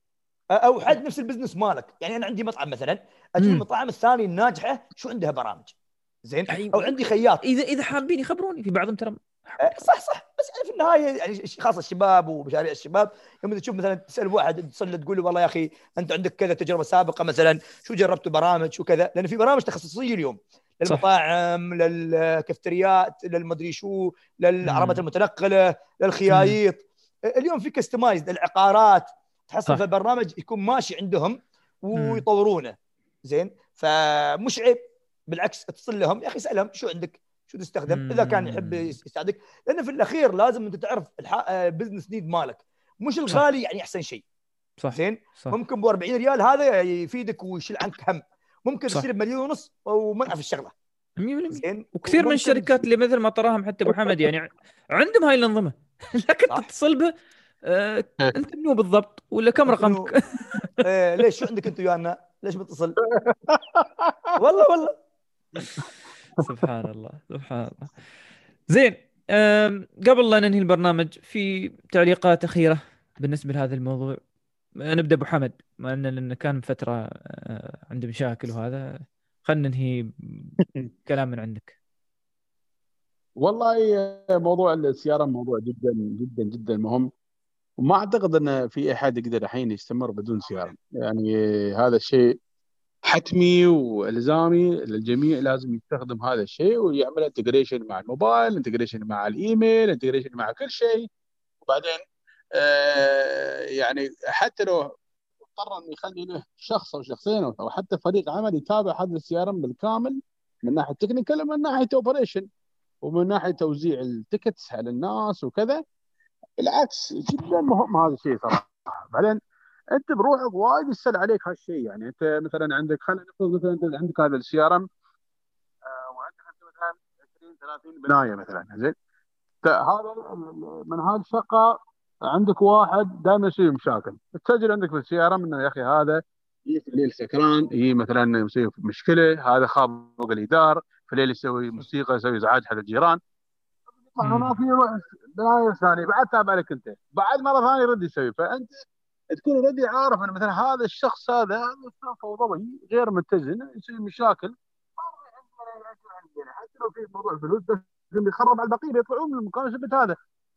Speaker 2: أو حد نفس ال business مالك. يعني أنا عندي مطعم مثلا
Speaker 1: مم.
Speaker 2: المطاعم الثانية الناجحة شو عندها برامج؟ زين؟
Speaker 1: أيوة.
Speaker 2: أو عندي خياط.
Speaker 1: اذا إذا حابين يخبروني في بعضهم ترى.
Speaker 2: آه، صح صح. بس يعني في النهاية يعني خاصة الشباب ومشاريع الشباب يوم تشوف مثلا تسأل واحد تصل تقول له والله يا أخي أنت عندك كذا تجربة سابقة مثلا شو جربتوا برامج شو كذا لأن في برامج تخصصية اليوم. للمطاعم للكافتريات للمدري شو للعربات. المتنقلة للخيايط. اليوم في كستمايز للعقارات. تحصل. في البرنامج يكون ماشي عندهم. ويطورونه. زين؟ فمش عيب. بالعكس اتصل لهم يا أخي اسألهم شو عندك؟ شو تستخدم؟ إذا كان يحب يساعدك. لأن في الأخير لازم أنت تعرف ال business need مالك. مش الغالي يعني أحسن شيء.
Speaker 1: صح.
Speaker 2: زين؟ ممكن ب 40 ريال هذا يفيدك ويشيل عنك هم. ممكن تصير بمليون ونص ومنع في الشغله
Speaker 1: 100% زين؟ وكثير من الشركات اللي مثل ما تراهم حتى أبو حمد يعني عندهم هاي الأنظمة. (laughs) لكن تتصل به آه أنت منو بالضبط؟ ولا كم رقمك؟ (laughs)
Speaker 2: إيه ليش؟ شو عندك أنت ويانا؟ ليش متصل؟ (laughs) والله والله.
Speaker 1: سبحان الله سبحان الله. زين قبل لا ننهي البرنامج في تعليقات أخيرة بالنسبة لهذا الموضوع؟ نبدأ أبو حمد ما لأن كان فترة آه، عنده مشاكل وهذا. خلينا ننهي كلام من عندك.
Speaker 3: والله موضوع ال CRM موضوع جدا جدا جدا مهم. وما أعتقد إن في أحد يقدر الحين يستمر بدون CRM. يعني هذا الشيء حتمي والزامي للجميع لازم يستخدم هذا الشيء ويعمل integration مع الموبايل integration مع الإيميل integration مع كل شيء. وبعدين آه يعني حتى لو اضطر إنه يخلي له شخص أو شخصين أو حتى فريق عمل يتابع هذا ال CRM بالكامل من ناحية technical ومن ناحية operation ومن ناحية توزيع ال tickets على الناس وكذا. بالعكس جدا مهم هذا الشيء صراحة. بعدين أنت بروحك وايد يسهل عليك هالشيء. يعني أنت مثلا عندك خلينا نفرض مثلا أنت عندك هذا ال CRM وعندك أنت مثلا 20 30 بنايه مثلا زين. هذا من هذه الشقه عندك واحد دائما يسوي مشاكل. تسجل عندك في ال CRM إنه يا أخي هذا يجي في الليل سكران يجي مثلا يسوي مشكلة هذا خابق الدار في الليل يسوي موسيقى يسوي إزعاج حق الجيران. هناك يروح بنايه ثانية بعد تابع لك أنت. بعد مرة ثانية يرد يسوي. فأنت تكون already عارف إن مثلا هذا الشخص هذا فوضوي غير متزن يسوي مشاكل. حتى لو في موضوع فلوس بس يخرب على البقية بيطلعون من المكان بسبب هذا.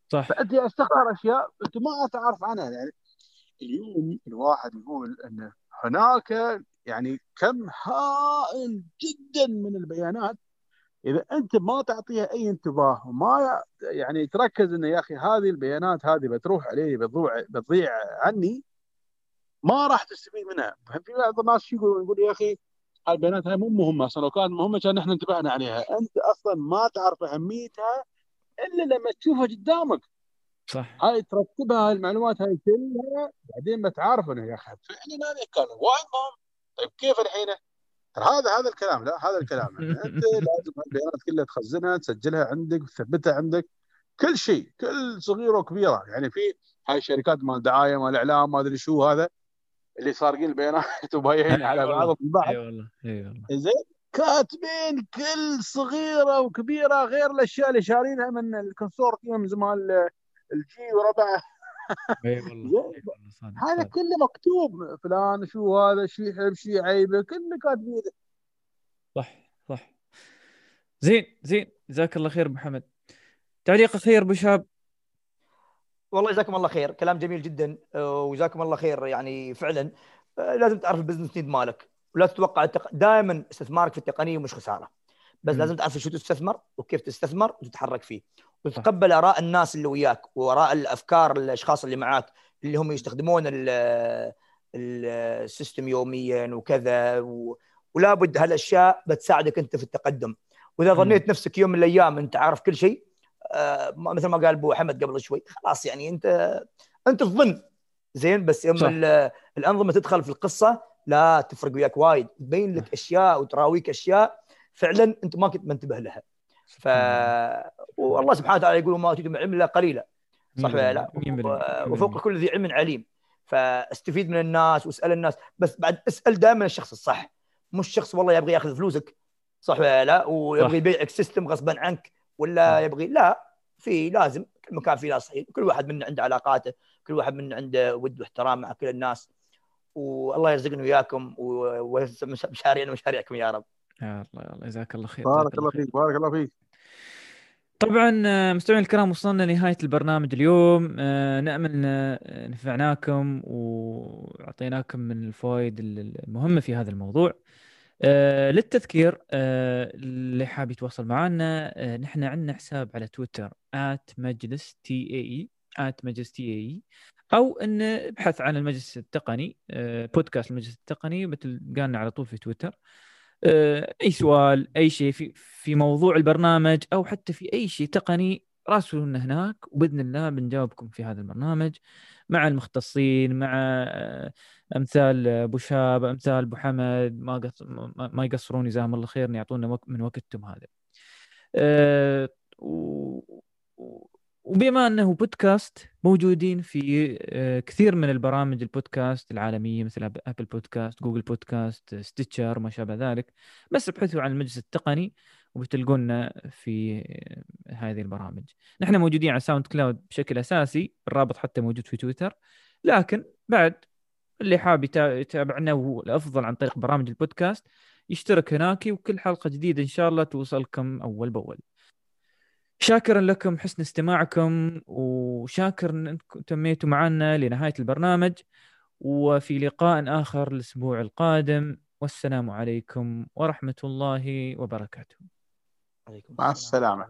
Speaker 1: صح.
Speaker 3: فانت استخدم أشياء أنت ما تعرف عنها يعني اليوم الواحد يقول إن هناك يعني كم هائل جدا من البيانات إذا أنت ما تعطيها أي انتباه وما يعني تركز إنه يا أخي هذه البيانات هذه بتروح علي بتضيع بتضيع عني ما راح تستفيد منها. في بعض الناس يقول يقول يا أخي البيانات هاي مو مهمة أصلا. لو كانت مهمة كان إحنا انتبهنا عليها. أنت أصلا ما تعرف أهميتها إلا لما تشوفها قدامك.
Speaker 1: صح.
Speaker 3: هاي ترتبها هاي المعلومات هاي كلها بعدين ما تعرف إنه يا أخي فعلا هذا كان وايد مهم. طيب كيف الحين؟ هذا هذا الكلام لا هذا (laughs) الكلام. يعني أنت لازم البيانات كلها تخزنها تسجلها عندك وتثبتها عندك كل شيء كل صغيرة وكبيرة. يعني في هاي الشركات مال دعاية مال إعلام ما أدري شو هذا اللي سارقين البيانات (laughs) وبايعين على بعضهم البعض
Speaker 1: اي والله. اي والله.
Speaker 3: زين كاتبين كل صغيرة وكبيرة غير الأشياء اللي شارينها من ال consortium مال الجي وربعه. (laughs)
Speaker 1: اي والله
Speaker 3: هذا كله مكتوب فلان شو هذا شو يحب شو يعيبه كله كاتبين
Speaker 1: صح صح. زين زين جزاك الله خير محمد. تعليق اخير أبو شاب
Speaker 2: والله جزاكم الله خير كلام جميل جدا وجزاكم الله خير يعني فعلا. لازم تعرف ال business need مالك ولا تتوقع دائما استثمارك في التقنية مش خسارة. بس م. لازم تعرف شو تستثمر وكيف تستثمر وتتحرك فيه. وتتقبل آراء الناس اللي وياك وآراء الأفكار الأشخاص اللي معاك اللي هم يستخدمون ال system يوميا وكذا و... ولا بد هالأشياء بتساعدك أنت في التقدم. وإذا ظنيت نفسك يوم من الأيام أنت عارف كل شيء آه مثل ما قال أبو حمد قبل شوي خلاص يعني انت أنت تظن زين بس يوم الأنظمة تدخل في القصة لا تفرق وياك وايد. تبين لك أشياء وتراويك أشياء فعلا أنت ما كنت منتبه لها. ف والله سبحانه وتعالى يقول ما اوتيتم من علم إلا قليلا. صح ولا لا؟ وفوق كل ذي علم عليم. فاستفيد من الناس واسأل الناس. بس بعد اسأل دائما الشخص الصح. مش شخص والله يبغى يأخذ فلوسك. صح ولا لا؟ ويبغى يبيعك سيستم غصبا عنك. ولا يبغي لا في لازم. كل مكان فيه ناس كل واحد منا عنده علاقاته. كل واحد منا عنده ود واحترام مع كل الناس. والله يرزقنا وياكم ومشاريعنا ومشاريعكم يا رب.
Speaker 1: يا الله يا الله جزاك الله خير.
Speaker 3: بارك الله فيك بارك الله فيك.
Speaker 1: طبعا آه، مستمعينا الكرام وصلنا لنهاية البرنامج اليوم. آه، نأمل ان نفعناكم وأعطيناكم من الفوائد المهمة في هذا الموضوع. آه، للتذكير اللي حاب يتواصل معنا نحن عندنا حساب على تويتر مجلس تي اي اي مجلس تي اي أو إن ابحث عن المجلس التقني بودكاست المجلس التقني مثل قالنا على طول في تويتر. آه، أي سؤال أي شيء في في موضوع البرنامج أو حتى في أي شيء تقني راسلونا هناك وبإذن الله بنجاوبكم في هذا البرنامج مع المختصين مع آه، أمثال أبو شاب أمثال أبو حمد ما ما يقصرون جزاهم الله خير يعطونا من وقتهم هذا. أه وبما أنه بودكاست موجودين في آه، كثير من البرامج البودكاست العالمية مثل Apple Podcasts Google Podcasts Stitcher ما شابه ذلك بس ابحثوا عن المجلس التقني وبتلقونا في آه، هذه البرامج. نحن موجودين على SoundCloud بشكل أساسي الرابط حتى موجود في تويتر لكن بعد اللي حاب يتابعنا وهو الافضل عن طريق برامج البودكاست يشترك هناك وكل حلقة جديدة إن شاء الله توصلكم أول بأول. شاكرا لكم حسن استماعكم وشاكر إنكم تميتوا معنا لنهاية البرنامج وفي لقاء آخر الأسبوع القادم. والسلام عليكم ورحمة الله وبركاته.
Speaker 3: مع السلامة.